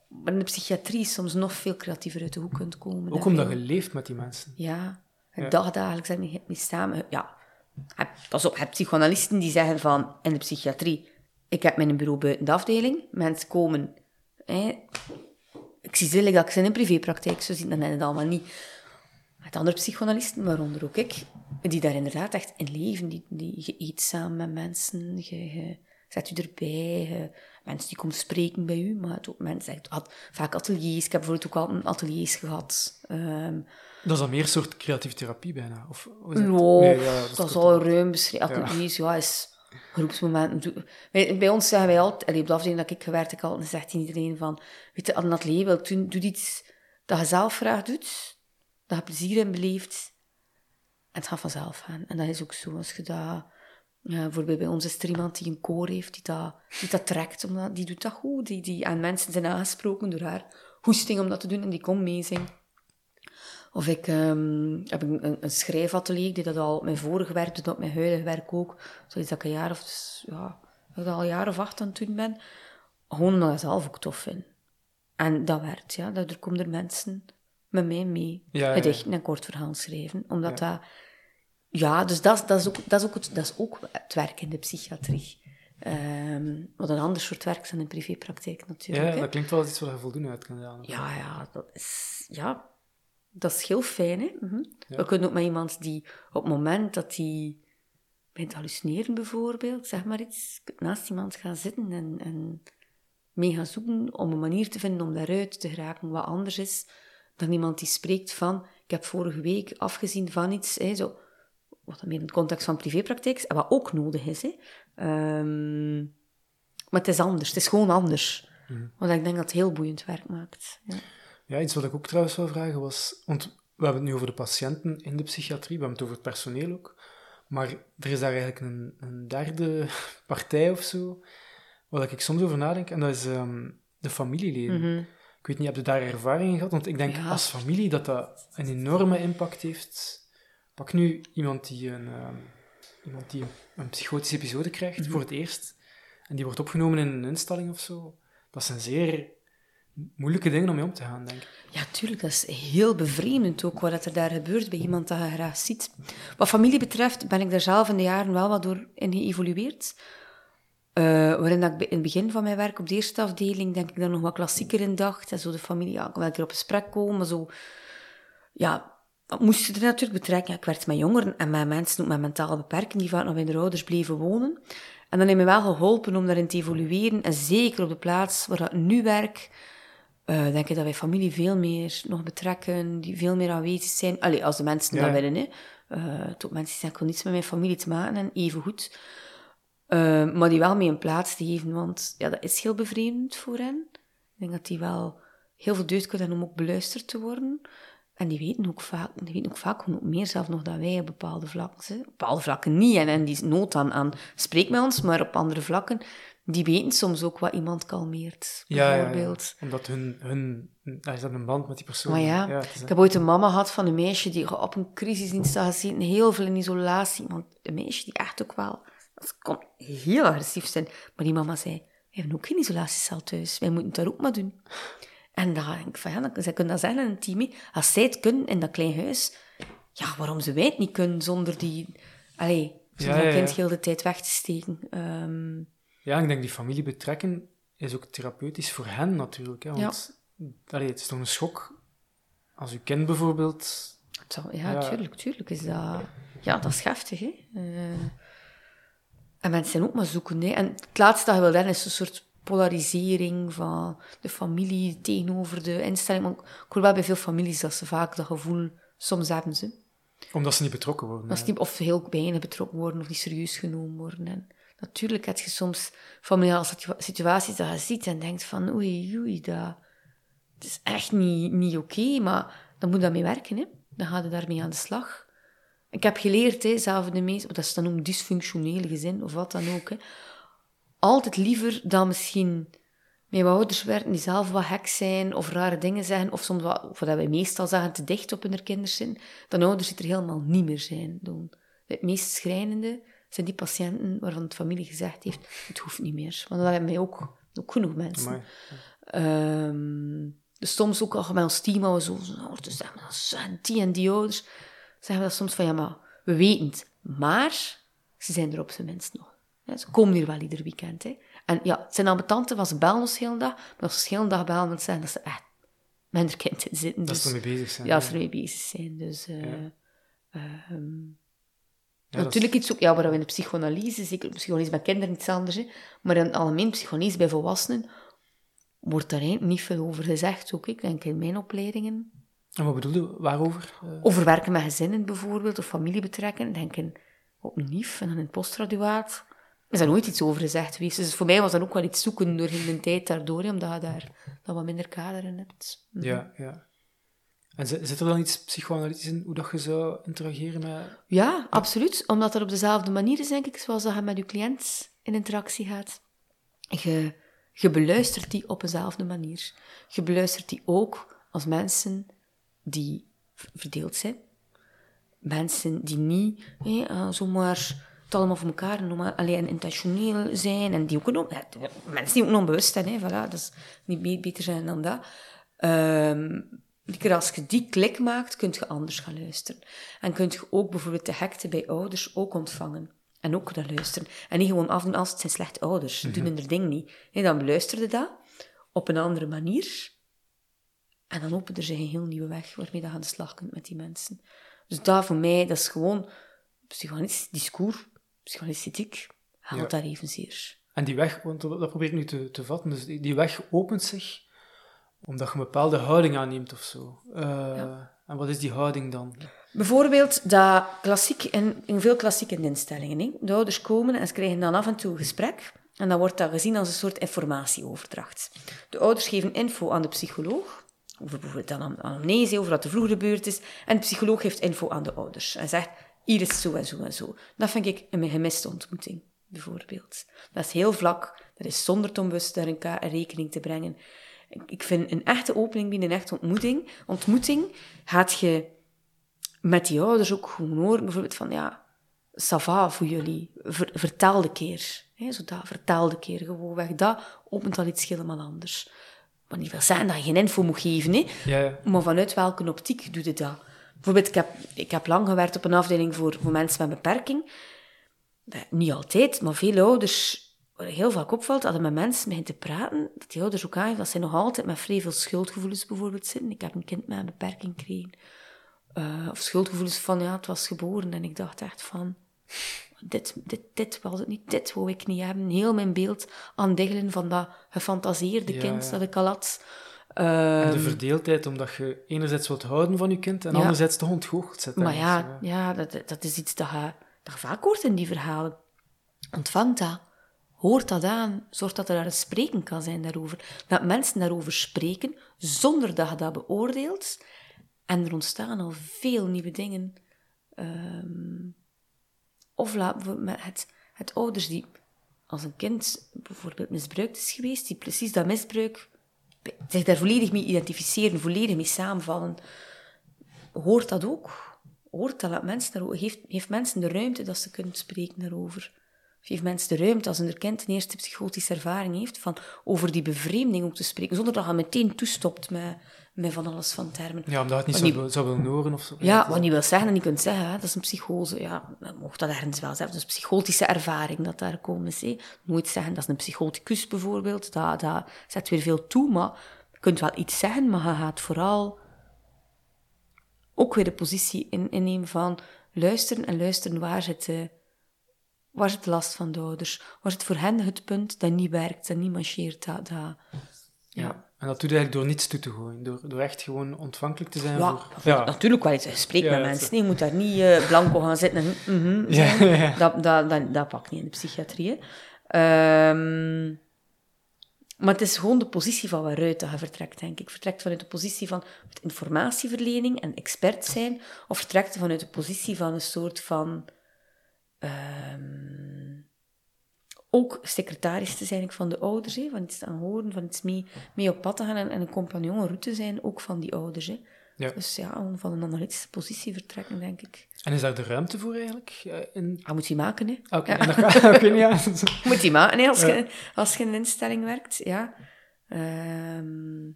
maar in de psychiatrie soms nog veel creatiever uit de hoek kunt komen. Ook omdat je leeft met die mensen. Ja, ja. dagdagelijks mee samen. Ja, pas op, je hebt psychoanalisten die zeggen van, in de psychiatrie, ik heb mijn bureau buiten de afdeling, mensen komen, hè, ik zie zelf dat ik in een privépraktijk, zo ziet dat net allemaal niet. Met andere psychoanalisten, waaronder ook ik, die daar inderdaad echt in leven, die, die je eet samen met mensen, je, zet u erbij, mensen die komen spreken bij u, maar het mensen, had vaak ateliers. Ik heb bijvoorbeeld ook al ateliers gehad. Um, dat is dan meer een soort creatieve therapie bijna? Of, is dat? Nee, ja, dat, dat is al ruim beschreven. Ateliers, ja, is groepsmomenten. Bij, ons zeggen wij altijd, allee, op de afdeling dat ik gewerkt heb, altijd zegt iedereen van, weet je, als een atelier wil doen, doe iets dat je zelf graag doet, dat je plezier in beleeft, en het gaat vanzelf gaan. En dat is ook zo, als je dat ja, bijvoorbeeld bij ons is er iemand die een koor heeft, die dat, die dat trekt, omdat, die doet dat goed. Die, die aan mensen zijn aangesproken door haar hoesting om dat te doen en die komt meezingen. Of ik um, heb een, een, schrijfatelier, die dat al op mijn vorige werk doet, op mijn huidige werk ook. Zoiets dat ik een jaar of, ja, dat ik al een jaar of acht aan het doen ben. Gewoon omdat ik zelf ook tof vind. En dat werkt, ja. Daardoor komen er mensen met mij mee. Ja, gedichten en kort verhaal schrijven. Omdat dat ja, dus dat, dat, is ook, dat, is ook het, dat is ook het werk in de psychiatrie. Um, wat een ander soort werk is dan in privépraktijk natuurlijk. Ja, dat klinkt wel als iets waar je voldoende uit kan halen. Ja, ja, dat is, ja, dat is heel fijn. Hè? Mhm. We kunnen ook met iemand die op het moment dat hij begint hallucineren bijvoorbeeld, zeg maar iets, naast iemand gaan zitten en, en mee gaan zoeken om een manier te vinden om daaruit te geraken wat anders is dan iemand die spreekt van, ik heb vorige week afgezien van iets, hè, zo wat meer in de context van privépraktijk is, en wat ook nodig is. Hè. Um, maar het is anders, het is gewoon anders. Mm. Want ik denk dat het heel boeiend werk maakt. Ja. Ja, iets wat ik ook trouwens wil vragen was, want we hebben het nu over de patiënten in de psychiatrie, we hebben het over het personeel ook, maar er is daar eigenlijk een, een derde partij of zo, waar ik soms over nadenk, en dat is um, de familieleden. Mhm. Ik weet niet, heb je daar ervaring in gehad? Want ik denk als familie dat dat een enorme impact heeft Pak nu iemand die een, uh, iemand die een psychotische episode krijgt mhm. voor het eerst en die wordt opgenomen in een instelling of zo. Dat zijn zeer moeilijke dingen om mee om te gaan, denk ik. Ja, tuurlijk. Dat is heel bevreemdend ook wat er daar gebeurt bij iemand dat je graag ziet. Wat familie betreft ben ik daar zelf in de jaren wel wat door in geëvolueerd. Uh, waarin dat ik in het begin van mijn werk op de eerste afdeling, denk ik, daar nog wat klassieker in dacht. En zo de familie, ja, ik wil een keer op gesprek komen, zo... Ja, moest je er natuurlijk betrekken. ik werd met jongeren en met mensen met mentale beperking die vaak nog bij de ouders bleven wonen. En dan heeft me wel geholpen om daarin te evolueren. En zeker op de plaats waar ik nu werk, uh, denk ik dat wij familie veel meer nog betrekken, die veel meer aanwezig zijn. Allee, als de mensen dat willen, hè. Uh, tot mensen die ik wil niets met mijn familie te maken en even goed. Uh, maar die wel mee een plaats te geven, want ja, dat is heel bevreemdend voor hen. Ik denk dat die wel heel veel deugd kunnen om ook beluisterd te worden. En die weten ook vaak, die weten ook vaak ook meer zelf nog dan wij op bepaalde vlakken. Op bepaalde vlakken niet. En, en die nood aan, aan spreek met ons, maar op andere vlakken, die weten soms ook wat iemand kalmeert. Bijvoorbeeld. Ja, Omdat hun, hun, daar is dat een band met die persoon. Maar ja, ik heb ooit een mama gehad van een meisje die op een crisisdienst had gezeten, heel veel in isolatie. Want een meisje die echt ook wel, dat kon heel agressief zijn. Maar die mama zei, we hebben ook geen isolatiecel thuis. Wij moeten het daar ook maar doen. En dan denk ik van, ja, dan, zij kunnen dat zeggen in een team. Als zij het kunnen in dat klein huis, ja, waarom ze wij het niet kunnen zonder die... Allee, zonder ja, kind heel de tijd weg te steken. Um, ja, ik denk die familie betrekken is ook therapeutisch voor hen natuurlijk. Hè, want allee, het is toch een schok als uw kind bijvoorbeeld... ja, ja, tuurlijk, tuurlijk is dat... Ja, dat is heftig, hè. Uh, en mensen zijn ook maar zoeken, hè. En het laatste dat je wil hebben is een soort polarisering van de familie tegenover de instelling. Maar ik hoor wel bij veel families dat ze vaak dat gevoel soms hebben ze. Omdat ze niet betrokken worden. Als of heel weinig betrokken worden of niet serieus genomen worden. En natuurlijk heb je soms familiale situaties dat je ziet en denkt van oei, oei, dat, is echt niet, niet oké, maar dan moet je daarmee werken. Hè? Dan ga je daarmee aan de slag. Ik heb geleerd, hè, zelf de meeste, dat is dan een dysfunctionele gezin of wat dan ook. Hè. Altijd liever dan misschien met wat ouders werken die zelf wat hek zijn of rare dingen zeggen, of soms wat, wat wij meestal zeggen, te dicht op hun kinderen zijn, dan ouders die er helemaal niet meer zijn. Doen. Het meest schrijnende zijn die patiënten waarvan de familie gezegd heeft, het hoeft niet meer. Want dat hebben wij ook, ook genoeg mensen. Um, dus soms ook al met ons team, we zo, te zeggen, dat zijn die en die ouders, zeggen we dat soms van, ja, maar we weten het. Maar ze zijn er op zijn minst nog. ze komen hier wel ieder weekend. Hè. En ja, het zijn ambetanten, want ze bellen ons de hele dag. Maar als ze de hele dag bellen, dan zeggen dat ze echt met hun kind zitten. Dat ze dus ermee bezig zijn. Ja, ze ermee bezig zijn. Dus... Uh, natuurlijk iets ook, ja, waar we in de psychoanalyse, zeker psychoanalyse bij kinderen iets anders, hè, maar in algemeen psychoanalyse bij volwassenen, wordt daar niet veel over gezegd. Ook ik denk in mijn opleidingen en wat bedoel je? Waarover? Uh... Over werken met gezinnen bijvoorbeeld, of familie betrekken. Denken op NIF en dan in het postgraduaat. Er is daar nooit iets over gezegd geweest. Dus voor mij was dat ook wel iets zoeken door de tijd daardoor, omdat je daar dan wat minder kader in hebt. Mhm. Ja, ja. En zit er dan iets psychoanalytisch in, hoe dat je zou interageren met... Ja, absoluut. Omdat dat op dezelfde manier is, denk ik, zoals dat je met je cliënt in interactie gaat. Je, beluistert die op dezelfde manier. Je beluistert die ook als mensen die verdeeld zijn. Mensen die niet uh, zomaar het allemaal voor elkaar noemen, alleen intentioneel zijn en die ook een, mensen die ook onbewust zijn, hè, voilà, dat is niet beter zijn dan dat. Um, als je die klik maakt, kun je anders gaan luisteren. En kun je ook bijvoorbeeld de hekte bij ouders ook ontvangen. En ook naar luisteren. En niet gewoon afdoen als het zijn slechte ouders. Mm -hmm. Doen hun ding niet. Nee, dan beluisterde dat op een andere manier. En dan opent er zich een heel nieuwe weg waarmee je aan de slag kunt met die mensen. Dus daar voor mij, dat is gewoon psychologisch discours, psychologisch haalt daar evenzeer. En die weg, want dat probeer ik nu te, te vatten, dus die, weg opent zich omdat je een bepaalde houding aanneemt of zo. Uh, En wat is die houding dan? Bijvoorbeeld dat klassiek in, in veel klassieke instellingen. Hè? De ouders komen en ze krijgen dan af en toe een gesprek. En dan wordt dat gezien als een soort informatieoverdracht. De ouders geven info aan de psycholoog over bijvoorbeeld dan amnesie, over wat er vroeger gebeurd is. En de psycholoog geeft info aan de ouders en zegt, hier is zo en zo en zo. Dat vind ik een gemiste ontmoeting, bijvoorbeeld. Dat is heel vlak, dat is zonder het onbewust daar een rekening te brengen. Ik vind een echte opening binnen een echte ontmoeting. Ontmoeting gaat je met die ouders ook gewoon horen, bijvoorbeeld van, ja, sava voor jullie, vertel de keer. Hè, zo dat, vertel de keer, gewoon weg. Dat opent al iets helemaal anders. Wat niet wil zeggen dat je geen info moet geven, hè? Ja, ja. maar vanuit welke optiek doe je dat? Bijvoorbeeld, ik heb, ik heb lang gewerkt op een afdeling voor, voor mensen met beperking. Niet altijd, maar veel ouders, heel vaak opvalt, hadden met mensen beginnen te praten, dat die ouders ook aangeven dat ze nog altijd met vrij veel schuldgevoelens bijvoorbeeld zitten. Ik heb een kind met een beperking gekregen. Uh, of schuldgevoelens van, ja, het was geboren. En ik dacht echt van, dit, dit, dit was het niet, dit wou ik niet hebben. Heel mijn beeld aan diggelen van dat gefantaseerde kind dat ik al had. en de ehm, verdeeldheid, omdat je enerzijds wilt houden van je kind en anderzijds toch ontgoocheld zet. Maar ja, ja. dat, dat is iets dat je, dat vaak hoort in die verhalen. Ontvang dat. Hoort dat aan. Zorg dat er daar een spreken kan zijn daarover. Dat mensen daarover spreken, zonder dat je dat beoordeelt. En er ontstaan al veel nieuwe dingen. Um, of met het, het ouders die, als een kind bijvoorbeeld misbruikt is geweest, die precies dat misbruik, zich daar volledig mee identificeren, volledig mee samenvallen, hoort dat ook? Hoort dat mensen daarover, heeft, heeft mensen de ruimte dat ze kunnen spreken daarover? Heeft mensen de ruimte als een kind een eerste psychotische ervaring heeft, van over die bevreemding ook te spreken, zonder dat je meteen toestopt met met van alles van termen. Ja, omdat het niet zou, zou willen horen of zo. Ja, wat niet wil zeggen en niet kunt zeggen, hè, dat is een psychose. Ja, mocht dat ergens wel zeggen. Dat is een psychotische ervaring dat daar komen is. Hè. Nooit zeggen, dat is een psychoticus bijvoorbeeld. Dat, dat zet weer veel toe, maar je kunt wel iets zeggen, maar je gaat vooral ook weer de positie in, innemen van luisteren en luisteren waar zit, waar zit de last van de ouders? Waar zit voor hen het punt dat niet werkt, dat niet marcheert? Dat, dat, ja. En dat doe je eigenlijk door niets toe te gooien, door, door echt gewoon ontvankelijk te zijn ja, voor... Ja, natuurlijk wel eens. Spreek Ja, met mensen. nee, Je moet daar niet eh, blanco gaan zitten en... Ja, zijn. ja. Dat, dat, dat, dat pakt niet in de psychiatrie. Ehm, maar het is gewoon de positie van waaruit dat je vertrekt, denk ik. Vertrekt vanuit de positie van informatieverlening en expert zijn, of vertrekt je vanuit de positie van een soort van... ehm, ook secretaris te zijn van de ouders, hè, van iets aan horen, van iets mee, mee op pad te gaan en, en een compagnon, route zijn, ook van die ouders. Hè. Ja. Dus ja, van een analytische positie vertrekken, denk ik. En is daar de ruimte voor eigenlijk? eh, In... Dat moet je maken, hè. Oké. Oké, ja. moet je maken hè, als, Ja. je, als je in een instelling werkt. Ja. Ehm,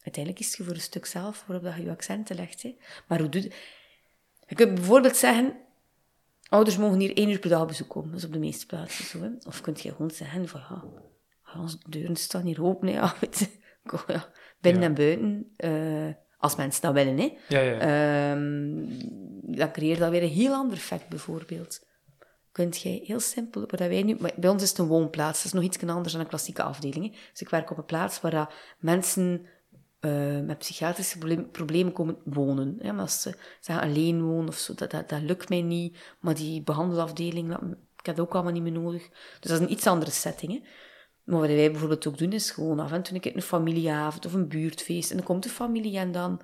uiteindelijk kies je voor een stuk zelf waarop dat je je accenten legt. Hè. Maar hoe doe je... Je kunt bijvoorbeeld zeggen... Ouders mogen hier één uur per dag op bezoek komen. Dat is op de meeste plaatsen zo. Hè. Of kun je gewoon zeggen van... Ja, onze deuren staan hier open. Hè. Ja, ja, binnen Ja. en buiten. eh, als mensen dat willen. Hè. Ja, ja. Ehm, dan creëert dat weer een heel ander effect, bijvoorbeeld. Kunt jij heel simpel, wat wij nu, maar bij ons is het een woonplaats, dat is nog iets anders dan een klassieke afdeling. Hè. Dus ik werk op een plaats waar dat mensen eh, met psychiatrische problemen komen wonen. Hè. Maar als ze zeggen alleen wonen of zo, dat, dat, lukt mij niet. Maar die behandelafdeling, ik heb dat ook allemaal niet meer nodig. Dus dat is een iets andere setting. Hè. Maar wat wij bijvoorbeeld ook doen, is gewoon af en toe een een familieavond of een buurtfeest. En dan komt de familie en dan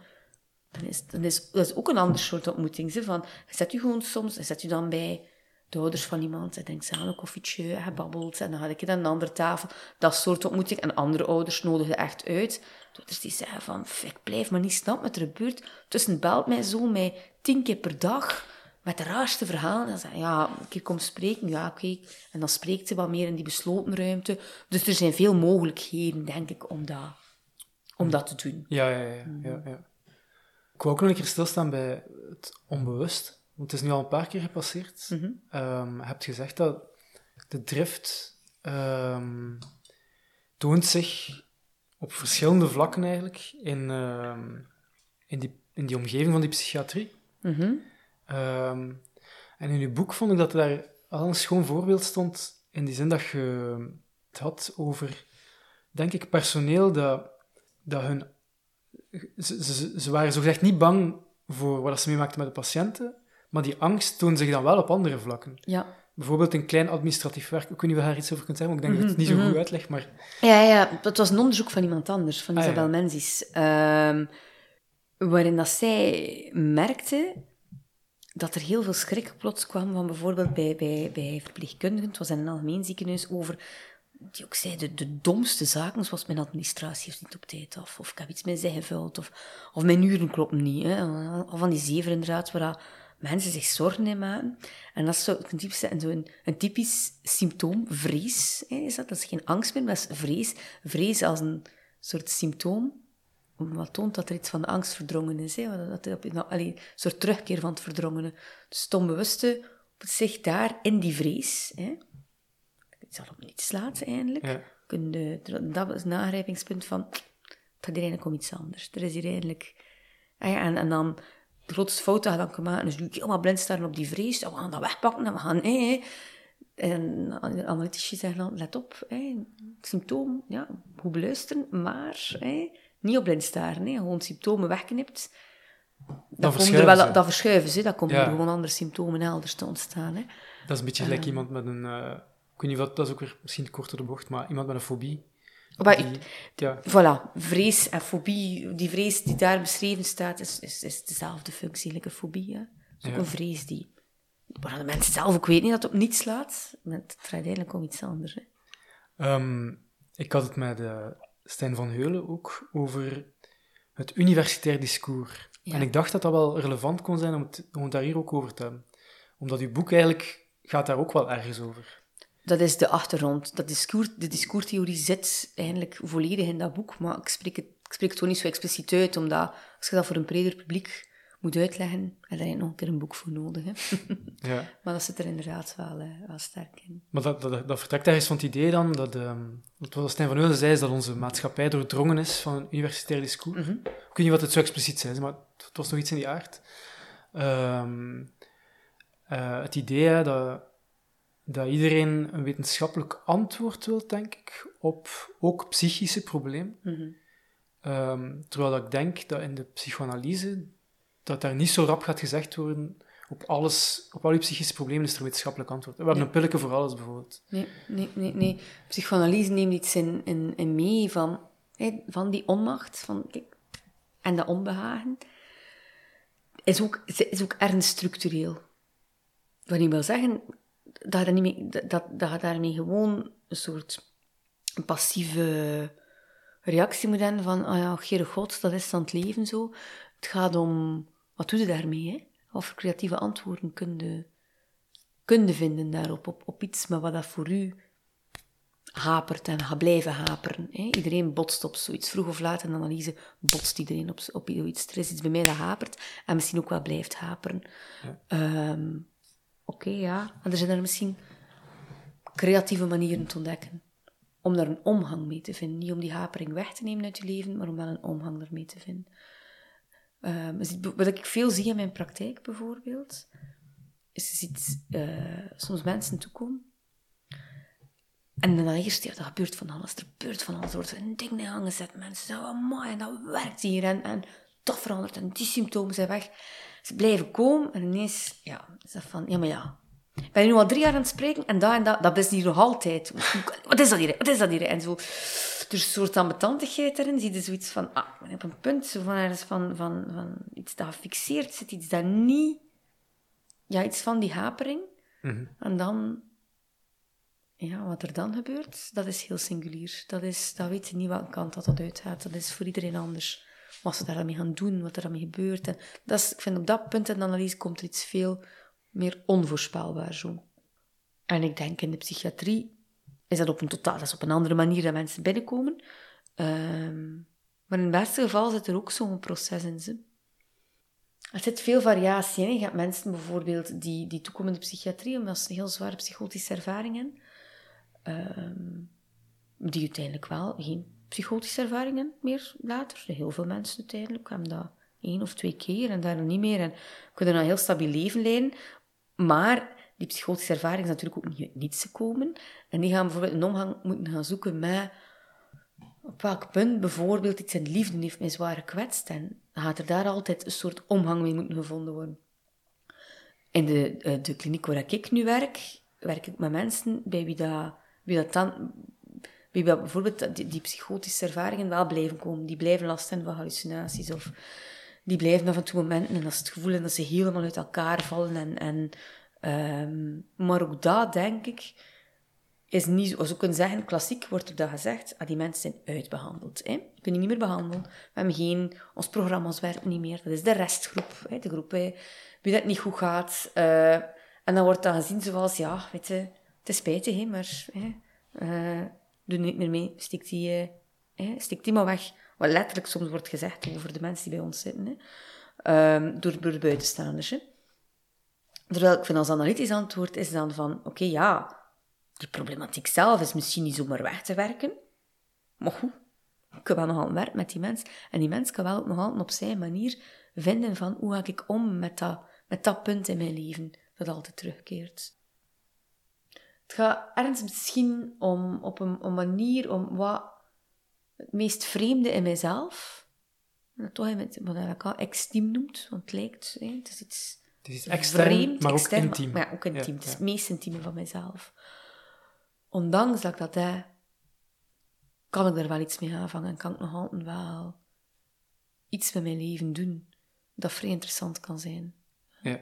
dan is, dan is dat is ook een ander soort ontmoeting. Hè, van, zet je gewoon soms, zet je dan bij de ouders van iemand, en denkt samen een koffietje, je babbelt, en dan ga ik aan een andere tafel. Dat soort ontmoeting. En andere ouders nodigen echt uit. De ouders die zeggen van, "F, ik blijf maar niet snappen met er gebeurt. Tussen belt mij zo mij tien keer per dag, met de raarste verhalen. En je, ja, een keer kom spreken, ja, oké. En dan spreekt ze wat meer in die besloten ruimte. Dus er zijn veel mogelijkheden, denk ik, om dat, om dat te doen. Ja, ja, ja, ja, ja. Ik wou ook nog een keer stilstaan bij het onbewust. Want het is nu al een paar keer gepasseerd. Ehm, je hebt gezegd dat de drift ehm, toont zich op verschillende vlakken eigenlijk in, ehm, in, die, in die omgeving van die psychiatrie. Mhm. Ehm, en in uw boek vond ik dat daar al een schoon voorbeeld stond, in die zin dat je het had over, denk ik, personeel dat, dat hun... Ze, ze, ze waren zogezegd niet bang voor wat ze meemaakten met de patiënten, maar die angst toonde zich dan wel op andere vlakken. Ja. Bijvoorbeeld een klein administratief werk. Ik weet niet of je daar iets over kunt zeggen, maar ik denk dat ik het niet zo goed uitleg, maar... Ja, ja, dat was een onderzoek van iemand anders, van Ah, ja. Isabel Menzies. ehm, waarin dat zij merkte dat er heel veel schrik plots kwam van bijvoorbeeld bij, bij, bij verpleegkundigen, het was in een algemeen ziekenhuis, over, die ook zeiden, de domste zaken, zoals mijn administratie heeft niet op tijd af, of ik heb iets zij gevuld, of, of mijn uren kloppen niet. Hè. Al van die zeven inderdaad, waar dat mensen zich zorgen in maken. En dat is zo een typisch, en zo een, een typisch symptoom, vrees. Hè, is dat? dat is geen angst meer, maar dat is vrees. Vrees als een soort symptoom wat toont dat er iets van de angst verdrongen is. Hè? Dat, dat, nou, allee, een soort terugkeer van het verdrongene. Dus het onbewuste zich daar in die vrees. Hè? Het zal op niets slaat eigenlijk. Ja. Dat is een aangrijpingspunt van... Het gaat hier eigenlijk om iets anders. Er is hier eigenlijk... Ah en, en dan... De grootste fout dat je dan kan maken is natuurlijk helemaal blind staren op die vrees. Oh, we gaan dat wegpakken en we gaan... Hé, hé. En analytici zeggen dan, let op, hè, symptoom, ja, goed beluisteren, maar niet op blind staren. Gewoon symptomen wegknipt. Dan, komen er verschuiven wel, ze. dat verschuiven ze, dan komen Ja. er gewoon andere symptomen elders te ontstaan. Hè. Dat is een beetje gelijk iemand met een... eh, ik weet niet wat, dat is ook weer misschien kort door de bocht, maar iemand met een fobie. Maar Die- ja, Voilà, vrees en fobie, die vrees die daar beschreven staat, is, is, is dezelfde functie, like een fobie. Hè. Het is ook Ja. een vrees die... Waar de mensen zelf ook weten niet dat het op niets slaat, maar het draait eigenlijk om iets anders. Hè. Ehm, ik had het met eh Stijn van Heulen ook over het universitair discours. Ja. En ik dacht dat dat wel relevant kon zijn om het, om het daar hier ook over te hebben. Omdat uw boek eigenlijk gaat daar ook wel ergens over. Dat is de achtergrond. Dat discours, de discourstheorie zit eigenlijk volledig in dat boek, maar ik spreek het, ik spreek het gewoon niet zo expliciet uit, omdat als je dat voor een breder publiek moet uitleggen, heb je nog een keer een boek voor nodig. Hè. Ja. maar dat zit er inderdaad wel, eh, wel sterk in. Maar dat, dat, dat vertrekt ergens van het idee dan dat, ehm wat Stijn van Heulen zei, is dat onze maatschappij doordrongen is van een universitair discours. Ik weet niet wat het zo expliciet zei, maar het, was nog iets in die aard. Ehm, eh, het idee hè, dat dat iedereen een wetenschappelijk antwoord wil, denk ik, op ook psychische problemen. Mhm. Ehm, terwijl dat ik denk dat in de psychoanalyse dat daar niet zo rap gaat gezegd worden op alles, op al die psychische problemen is er een wetenschappelijk antwoord. We hebben een pilletje voor alles, bijvoorbeeld. Nee, nee, nee, nee. Psychoanalyse neemt iets in, in, in mee van, van die onmacht van, kijk, en dat onbehagen. Is ook, is ook ernstig structureel. Wat niet wil zeggen dat je, niet mee, dat, dat, je daarmee gewoon een soort passieve reactie moet hebben van, ah ja, Heere God, dat is dan het leven zo. Het gaat om, wat doe je daarmee, hè? Voor creatieve antwoorden kun je, kun je vinden daarop, op, op iets, maar wat dat voor u hapert en gaat blijven haperen. Hè? Iedereen botst op zoiets. Vroeg of laat in de analyse botst iedereen op, op iets. Er is iets bij mij dat hapert en misschien ook wel blijft haperen. Ehm, Oké, ja. En er zijn misschien creatieve manieren te ontdekken. Om daar een omgang mee te vinden. Niet om die hapering weg te nemen uit je leven, maar om wel een omgang ermee te vinden. Ehm, wat ik veel zie in mijn praktijk bijvoorbeeld, is je ziet eh, soms mensen toekomen. En dan eerst, ja, dat gebeurt van alles. Er gebeurt van alles. Er wordt een ding in gezet. Mensen zeggen, oh mooi, en dat werkt hier. En, en dat verandert. En die symptomen zijn weg. Ze blijven komen. En ineens, ja, is dat van, ja, maar ja. Ik ben nu al drie jaar aan het spreken. En dat en dat, dat is hier nog altijd. Wat is dat hier? Wat is dat hier? En zo. Er is een soort ambetantigheid erin. Zie je zoiets van, ah, ik op een punt zo van, ergens van, van, van iets dat gefixeerd zit. Iets dat niet... Ja, iets van die hapering. En dan ja, wat er dan gebeurt, dat is heel singulier. Dat, is, dat weet je niet welke kant dat, dat uitgaat. Dat is voor iedereen anders. Wat ze daarmee gaan doen, wat er daarmee gebeurt. En dat is, ik vind op dat punt in de analyse komt er iets veel meer onvoorspelbaar zo. En ik denk in de psychiatrie is dat op een totaal, dat is op een andere manier dat mensen binnenkomen. Ehm, maar in het beste geval zit er ook zo'n proces in. Ze. Er zit veel variatie in. Je hebt mensen bijvoorbeeld die, die toekomen in de psychiatrie omdat ze heel zware psychotische ervaring hebben. Ehm, die uiteindelijk wel geen psychotische ervaringen meer later. Heel veel mensen uiteindelijk hebben dat één of twee keer en daarna niet meer. En kunnen een heel stabiel leven leiden. Maar die psychotische ervaring is natuurlijk ook niet niets gekomen. En die gaan bijvoorbeeld een omgang moeten gaan zoeken met op welk punt bijvoorbeeld iets in liefde heeft mij zwaar gekwetst. En gaat er daar altijd een soort omgang mee moeten gevonden worden. In de, eh, de kliniek waar ik nu werk, werk ik met mensen bij wie dat, wie dat dan... Wie bijvoorbeeld die, die psychotische ervaringen wel blijven komen. Die blijven last hebben van hallucinaties. Of die blijven af en toe momenten en dat is het gevoel en dat ze helemaal uit elkaar vallen. En, en, ehm, maar ook dat, denk ik, is niet zo... We kunnen zeggen, klassiek wordt er dat gezegd, ah, die mensen zijn uitbehandeld. Hè? We kunnen niet meer behandelen. We hebben geen... Ons programma's werken niet meer. Dat is de restgroep. Hè? De groep hè, wie dat niet goed gaat. Eh, en dan wordt dat gezien zoals, ja, weet je, het is spijtig, hè, maar... Hè, eh, doe niet meer mee. Stik die, eh, hè, die maar weg. Wat letterlijk soms wordt gezegd over de mensen die bij ons zitten. Hè? Ehm, door, de buitenstaanders. Hè? Terwijl ik vind als analytisch antwoord is dan van... Oké, ja, die problematiek zelf is misschien niet zomaar weg te werken. Maar goed, ik kan wel nog altijd werken met die mens. En die mens kan wel nog op zijn manier vinden van... Hoe ga ik om met dat, met dat punt in mijn leven dat altijd terugkeert. Het gaat ergens misschien om, op een, een manier om wat het meest vreemde in mijzelf, dat toch met wat ik al extiem noemt, want het lijkt, hè, het is iets Het is iets extern, vreemd, maar ook extern, intiem. Maar ja, ook intiem. Ja, Het is ja. het meest intieme van mijzelf. Ondanks dat ik dat heb, kan ik er wel iets mee aanvangen en kan ik nog altijd wel iets met mijn leven doen dat vrij interessant kan zijn. Ja.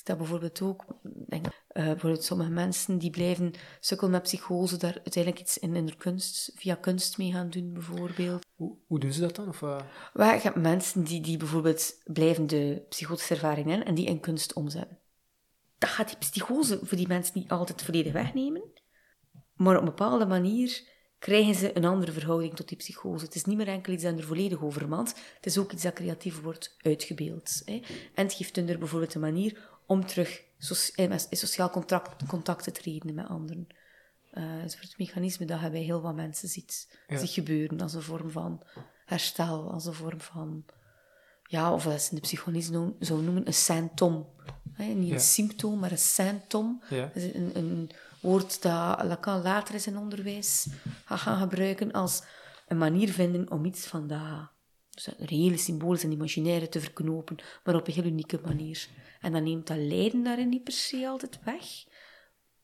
Ik sta bijvoorbeeld ook, denk, eh, bijvoorbeeld sommige mensen die blijven sukkelen met psychose, daar uiteindelijk iets in, in de kunst, via kunst mee gaan doen, bijvoorbeeld. Hoe, hoe doen ze dat dan? Of, Maar je hebt mensen die, die bijvoorbeeld blijven de psychotische ervaring hebben en die in kunst omzetten. Dat gaat die psychose voor die mensen niet altijd volledig wegnemen, maar op een bepaalde manier krijgen ze een andere verhouding tot die psychose. Het is niet meer enkel iets dat er volledig overmand, het is ook iets dat creatief wordt uitgebeeld. Hè. En het geeft hun er bijvoorbeeld een manier om terug soci- in sociaal contact, contact te treden met anderen. Eh, een soort mechanisme dat je bij heel wat mensen ziet Ja. zich gebeuren als een vorm van herstel, als een vorm van, ja, of ze in de psychologie noem- zou noemen, een symptoom. Niet Ja. een symptoom, maar een symptoom. Ja. Een, een woord dat Lacan later in zijn onderwijs gaat gaan gebruiken als een manier vinden om iets van dat dus reële, symbolische en imaginaire te verknopen, maar op een heel unieke manier. En dan neemt dat lijden daarin niet per se altijd weg,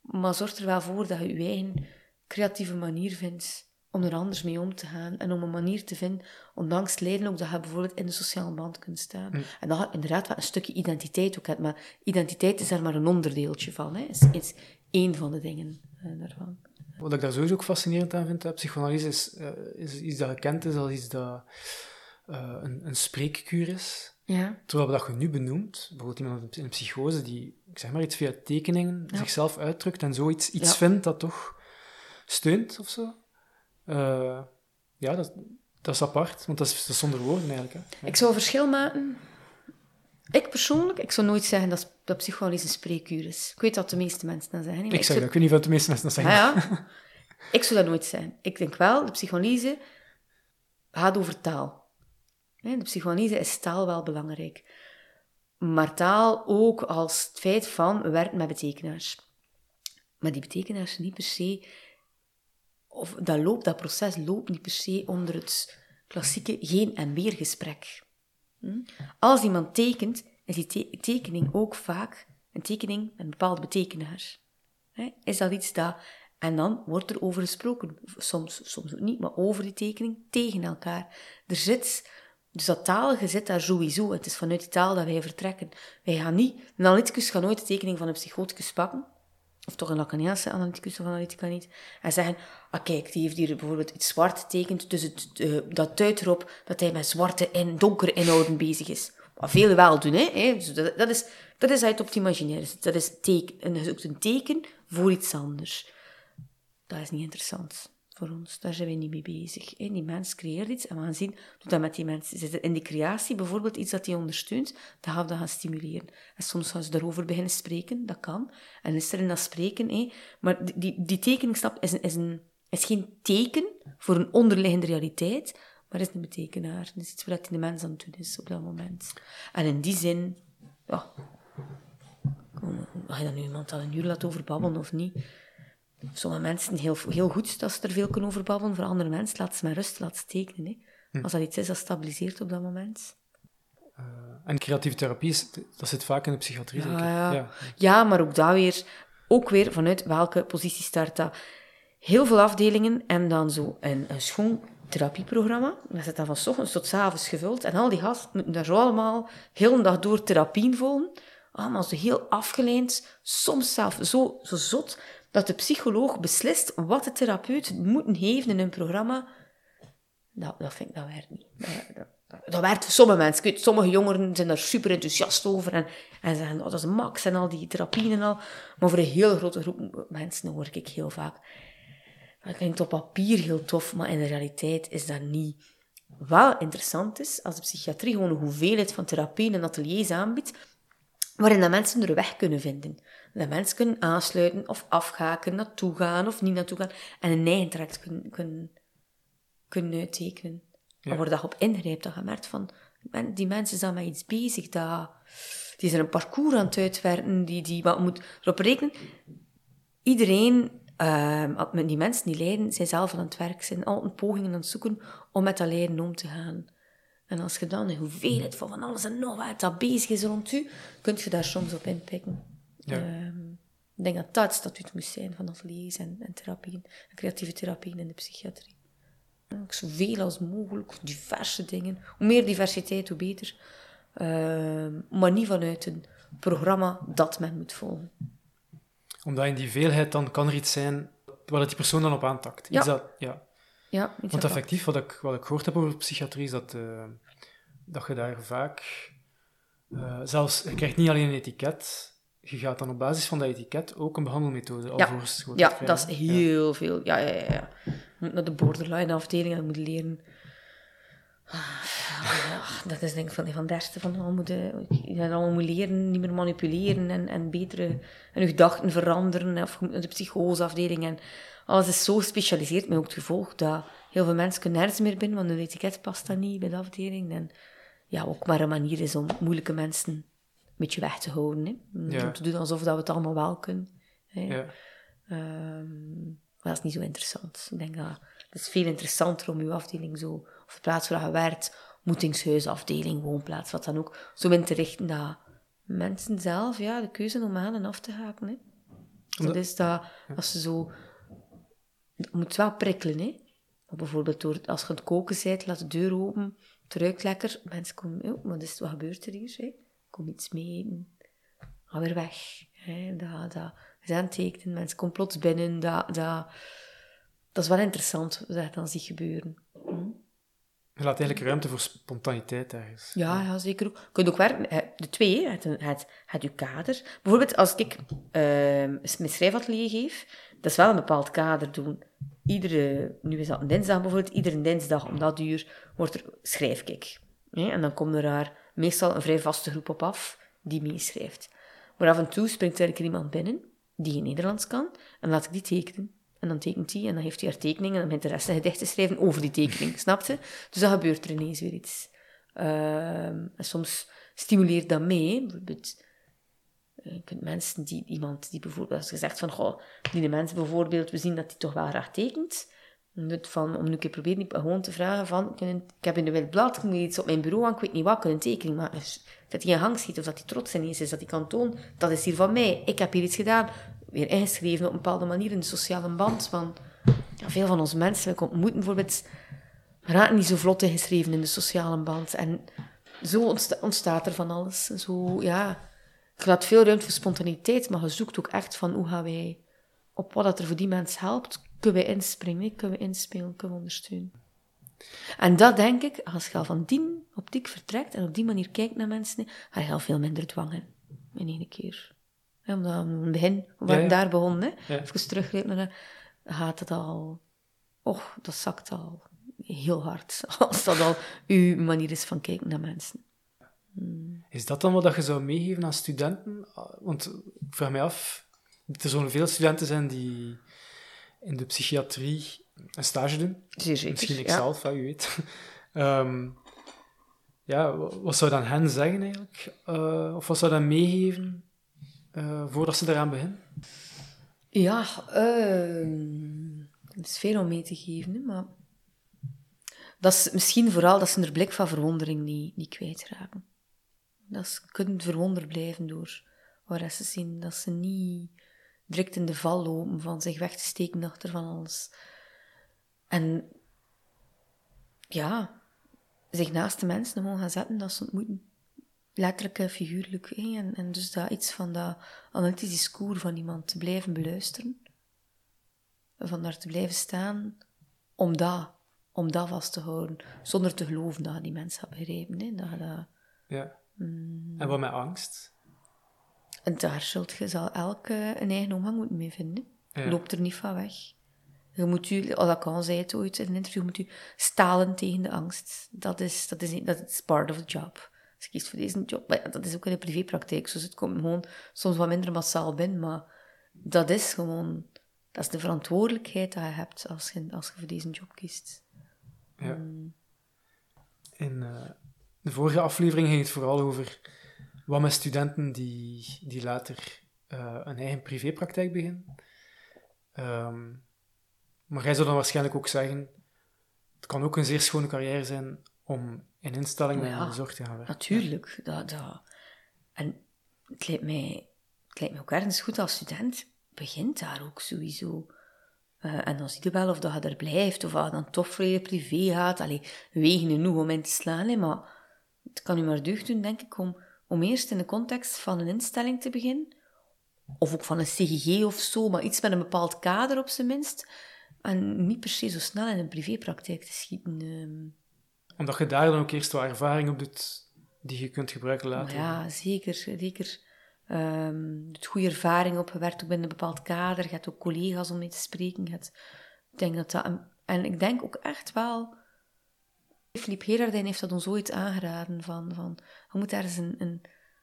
maar zorgt er wel voor dat je je eigen creatieve manier vindt om er anders mee om te gaan en om een manier te vinden, ondanks het lijden ook, dat je bijvoorbeeld in de sociale band kunt staan. En dat je inderdaad wel een stukje identiteit ook hebt, maar identiteit is daar maar een onderdeeltje van. Hè. is, is één van de dingen eh, daarvan. Wat ik daar sowieso ook fascinerend aan vind, hè, psychoanalyse is, eh, is iets dat gekend is als iets dat eh, een, een spreekkuur is. Ja. Terwijl dat je nu benoemt, bijvoorbeeld iemand in een psychose die, ik zeg maar iets via tekeningen, zichzelf uitdrukt en zoiets iets Ja. vindt dat toch steunt of zo. Eh, ja, dat, dat is apart, want dat is, dat is zonder woorden eigenlijk. Hè. Ik zou verschil maken. Ik persoonlijk, ik zou nooit zeggen dat, dat psychoanalyse een spreekuur is. Ik weet dat de meeste mensen dat zeggen. maar Ik zeg zou- dat, ik weet niet of de meeste mensen dat Ah, zeggen. ja. Ik zou dat nooit zijn. Ik denk wel, de psychoanalyse gaat over taal. De psychoanalyse is taal wel belangrijk. Maar taal ook als het feit van, we werken met betekenaars. Maar die betekenaars niet per se... Of dat, loopt, dat proces loopt niet per se onder het klassieke geen- en weergesprek. Hm? Als iemand tekent, is die te- tekening ook vaak een tekening met een bepaalde betekenaar. Is dat iets dat... En dan wordt er over gesproken. Soms, soms ook niet, maar over die tekening tegen elkaar. Er zit... Dus dat talige zit daar sowieso. Het is vanuit die taal dat wij vertrekken. Wij gaan niet... Een analyticus gaat nooit de tekening van een psychoticus pakken. Of toch een Lacaniaanse analyticus of analytica niet. En zeggen, ah kijk, die heeft hier bijvoorbeeld iets zwart getekend. Dus het, eh, dat duidt erop dat hij met zwarte en donkere inhouden bezig is. Wat velen wel doen, hè. Dus dat, is, dat is uit op het imaginaire. zit. Dat is, teken, en een teken voor iets anders. Dat is niet interessant voor ons. Daar zijn wij niet mee bezig. hè. Die mens creëert iets en we gaan zien hoe dat met die mensen zit. In die creatie bijvoorbeeld iets dat die ondersteunt, dat gaan we dat gaan stimuleren. En soms gaan ze daarover beginnen spreken, dat kan. En is er in dat spreken, hè. maar die, die, die is, is, een, is geen teken voor een onderliggende realiteit, maar is een betekenaar. Dat is iets wat de mens aan het doen is op dat moment. En in die zin, ja, ga je dan nu iemand al een uur laten overbabbelen of niet? Sommige mensen heel, heel goed dat ze er veel kunnen over babbelen. Voor andere mensen laat ze maar rust, laat ze tekenen. Hè. Als dat iets is dat stabiliseert op dat moment. En creatieve therapie, is, dat zit vaak in de psychiatrie, zeker? ja. Ja. Ja, maar ook daar weer, ook weer vanuit welke positie start dat. Heel veel afdelingen en dan zo een, een schoon therapieprogramma. Dat zit dan van 's ochtends tot 's avonds gevuld. En al die gasten moeten daar zo allemaal heel de dag door therapieën volgen. Allemaal zo heel afgeleid, soms zelf zo, zo zot, dat de psycholoog beslist wat de therapeut moet geven in een programma. Dat, dat vind ik, dat werkt niet. Dat, dat, werkt voor sommige mensen. Sommige jongeren zijn daar super enthousiast over en, en zeggen, oh, dat is max en al die therapieën en al. Maar voor een heel grote groep mensen hoor ik heel vaak. Dat klinkt op papier heel tof, maar in de realiteit is dat niet. Wel interessant is, als de psychiatrie gewoon een hoeveelheid van therapieën en ateliers aanbiedt, waarin dat mensen er weg kunnen vinden. Dat mensen kunnen aansluiten of afhaken, naartoe gaan of niet naartoe gaan, en een eigen traject kunnen, kunnen, kunnen uittekenen. Maar waar dat op ingrijpt, dat je merkt van, die mensen zijn met iets bezig, dat, die zijn een parcours aan het uitwerken, die, die wat moet erop rekenen. Iedereen, met die mensen die lijden, zijn zelf aan het werk, zijn altijd pogingen aan het zoeken om met dat lijden om te gaan. En als je dan een hoeveelheid van van alles en nog wat dat bezig is rond u, kun je daar soms op inpikken. Ja. Ehm, ik denk dat dat het statuut moest zijn van ateliers en, en therapieën, en creatieve therapieën in de psychiatrie. Ook zoveel als mogelijk, diverse dingen. Hoe meer diversiteit, hoe beter. Ehm, maar niet vanuit een programma dat men moet volgen. Omdat in die veelheid dan kan er iets zijn waar dat die persoon dan op aantakt. Ja. dat, ja. Ja, Want dat- effectief, wat ik, wat ik gehoord heb over psychiatrie, is dat, eh, dat je daar vaak... eh, zelfs, je krijgt niet alleen een etiket, je gaat dan op basis van dat etiket ook een behandelmethode Ja. gewoon Ja, krijgen. dat is heel veel. Ja, ja, ja. ja. Je moet naar de borderline afdeling en je moet leren. Ah, Ja, dat is denk ik van, van het eerste van al moeten, je allemaal moet leren, niet meer manipuleren en, en betere en je gedachten veranderen. Of je moet naar de psychoseafdeling en alles is zo gespecialiseerd met ook het gevolg dat heel veel mensen kunnen nergens meer binnen, want hun etiket past dan niet bij de afdeling. En ja, ook maar een manier is om moeilijke mensen beetje weg te houden. Hè? Ja. Om te doen alsof dat we het allemaal wel kunnen. Hè? Ja. Ehm, maar dat is niet zo interessant. Ik denk dat het is veel interessanter om uw afdeling zo, of de plaats waar je werkt, moetingshuisafdeling, woonplaats, wat dan ook, zo in te richten dat mensen zelf ja, de keuze om aan en af te haken. Hè. Dat is dat, als ze zo... Je moet wel prikkelen, hè. Maar bijvoorbeeld door, als je aan het koken bent, laat de deur open, het ruikt lekker, mensen komen, oh, wat, is, wat gebeurt er hier? Hè? Kom iets mee eten. Ga weer weg. Hè? Dat, dat, tekenen, mensen komen plots binnen, dat, dat, dat is wel interessant, wat dan ziet gebeuren. Hm? Je laat eigenlijk ruimte voor spontaniteit ergens. Ja, ja, zeker ook. Je kunt ook werken, de twee, het, het, het je kader. Bijvoorbeeld als ik ehm mijn schrijfatelier geef, dat is wel een bepaald kader doen. Iedere, nu is dat een dinsdag bijvoorbeeld, iedere dinsdag om dat uur wordt er, schrijf ik. En dan komt er daar meestal een vrij vaste groep op af die meeschrijft. Maar af en toe springt er iemand binnen die geen Nederlands kan, en laat ik die tekenen. En dan tekent hij, en dan heeft hij haar tekening, en dan begint de rest een gedicht te schrijven over die tekening, snapte? Dus dan gebeurt er ineens weer iets. Ehm, en soms stimuleert dat mee. Bijvoorbeeld, eh, je kunt mensen die, iemand die bijvoorbeeld, als je zegt van, goh, die de mensen bijvoorbeeld, we zien dat die toch wel graag tekent. Doet Van, om nu een keer proberen gewoon te vragen van, kunnen, ik heb in de wit blad, ik iets op mijn bureau aan, ik weet niet wat, kunnen tekening maken. Dus dat hij een hang schiet, of dat hij trots ineens is, dat hij kan tonen, dat is hier van mij, ik heb hier iets gedaan. Weer ingeschreven op een bepaalde manier in de sociale band. Van, ja, veel van onze mensen, we ontmoeten bijvoorbeeld, raken niet zo vlot ingeschreven in de sociale band. En zo ontsta- ontstaat er van alles. Zo, ja, je laat veel ruimte voor spontaniteit, maar je zoekt ook echt van hoe gaan wij, op wat dat er voor die mens helpt, kunnen we inspringen, kunnen we inspelen, kunnen we ondersteunen. En dat denk ik, als je al van die optiek vertrekt en op die manier kijkt naar mensen, ga je al veel minder dwang in, één keer. Ja, omdat aan het begin, we ja. daar begonnen, Ja. even terug naar de- gaat het al, och, dat zakt al heel hard, als dat al uw manier is van kijken naar mensen. Is dat dan wat dat je zou meegeven aan studenten? Want ik vraag mij af, er zullen veel studenten zijn die in de psychiatrie een stage doen. Zeer zeker. Misschien ikzelf, ja, wie weet. Ehm, ja, wa- wat zou dan hen zeggen eigenlijk? Eh, of wat zou dan meegeven eh, voordat ze eraan beginnen? Ja, ehm er is veel om mee te geven, hè, maar dat is misschien vooral dat ze hun blik van verwondering niet, niet kwijtraken. Dat ze kunnen verwonderd blijven door waar ze zien, dat ze niet direct in de val lopen van zich weg te steken achter van alles. En ja, zich naast de mensen gewoon gaan zetten dat ze ontmoeten. Letterlijk en figuurlijk. hè. En, en dus dat iets van dat analytisch discours van iemand te blijven beluisteren. Van daar te blijven staan. Om dat, om dat vast te houden. Zonder te geloven dat je die mensen hebt begrepen. Hè. Dat, je dat, Ja. Mm. En wat met angst? En daar zult je zal elk eh, een eigen omgang moeten mee vinden. Ja. Loopt er niet van weg. Je moet u, als ik al zei het ooit in een interview, moet u stalen tegen de angst. Dat is, dat is, dat is part of the job. Als je kiest voor deze job, maar ja, dat is ook in de privépraktijk. Dus het komt gewoon soms wat minder massaal binnen, maar dat is gewoon, dat is de verantwoordelijkheid die je hebt als je, als je voor deze job kiest. Ja. In eh, de vorige aflevering ging het vooral over wat met studenten die, die later eh, een eigen privépraktijk beginnen. Ehm, maar jij zou dan waarschijnlijk ook zeggen, het kan ook een zeer schone carrière zijn om in instellingen ja. in de zorg te gaan werken. Natuurlijk. Dat, dat. En het lijkt, mij, het lijkt mij ook ergens goed als student. Begint daar ook sowieso. Eh, en dan zie je wel of dat je er blijft, of dat je dan toch voor je privé gaat. Allee, wegen genoeg om in te slaan, hè, maar het kan u maar deugd doen, denk ik, om, om eerst in de context van een instelling te beginnen. Of ook van een CGG of zo, maar iets met een bepaald kader op zijn minst. En niet per se zo snel in een privépraktijk te schieten. ehm. Omdat je daar dan ook eerst wat ervaring op doet die je kunt gebruiken Maar later. ja, zeker. zeker. Ehm het goede ervaring opgewerkt, ook binnen een bepaald kader. Je hebt ook collega's om mee te spreken. Je hebt- ik denk dat dat... En ik denk ook echt wel... Philippe Gerardijn heeft dat ons ooit aangeraden. Van, van, je moet daar eens een, een,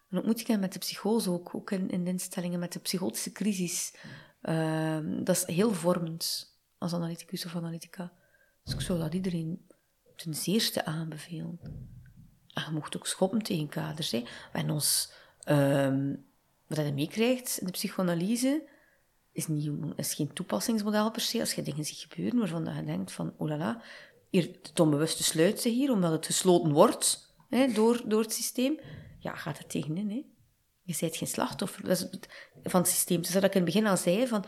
een ontmoeting hebben met de psychose ook. Ook in, de instellingen met de psychotische crisis. Ehm, dat is heel vormend als analyticus of analytica. Dus ik zou dat iedereen ten zeerste aanbevelen. En je mocht ook schoppen tegen kaders. Hè. Hebben ons Ehm, wat je meekrijgt in de psychoanalyse is, niet, is geen toepassingsmodel per se. Als je dingen ziet gebeuren waarvan je denkt van, oh la la, hier, het onbewuste sluit zich hier, omdat het gesloten wordt hè, door, door het systeem. Ja, gaat er tegenin. Hè. Je bent geen slachtoffer dat is het, van het systeem. Dus dat ik in het begin al zei, van,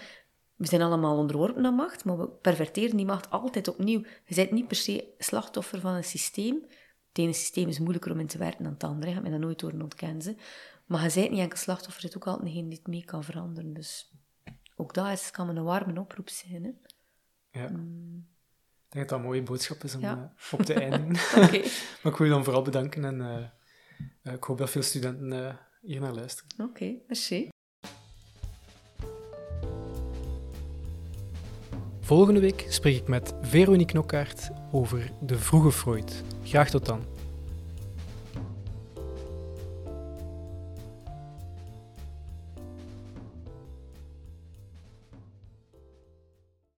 we zijn allemaal onderworpen aan macht, maar we perverteren die macht altijd opnieuw. Je bent niet per se slachtoffer van een systeem. Het ene systeem is moeilijker om in te werken dan het andere. Je gaat me dat nooit horen ontkennen. Maar je bent niet enkel slachtoffer, je bent ook altijd degene die het mee kan veranderen. Dus ook dat is, kan een warme oproep zijn. Hè? Ja. Mm. Ik denk dat dat een mooie boodschap is om ja. uh, op te eindigen. okay. maar ik wil je dan vooral bedanken en uh, ik hoop dat veel studenten hier naar luisteren. Oké, okay, merci. Volgende week spreek ik met Veronique Knokkaert over de vroege Freud. Graag tot dan.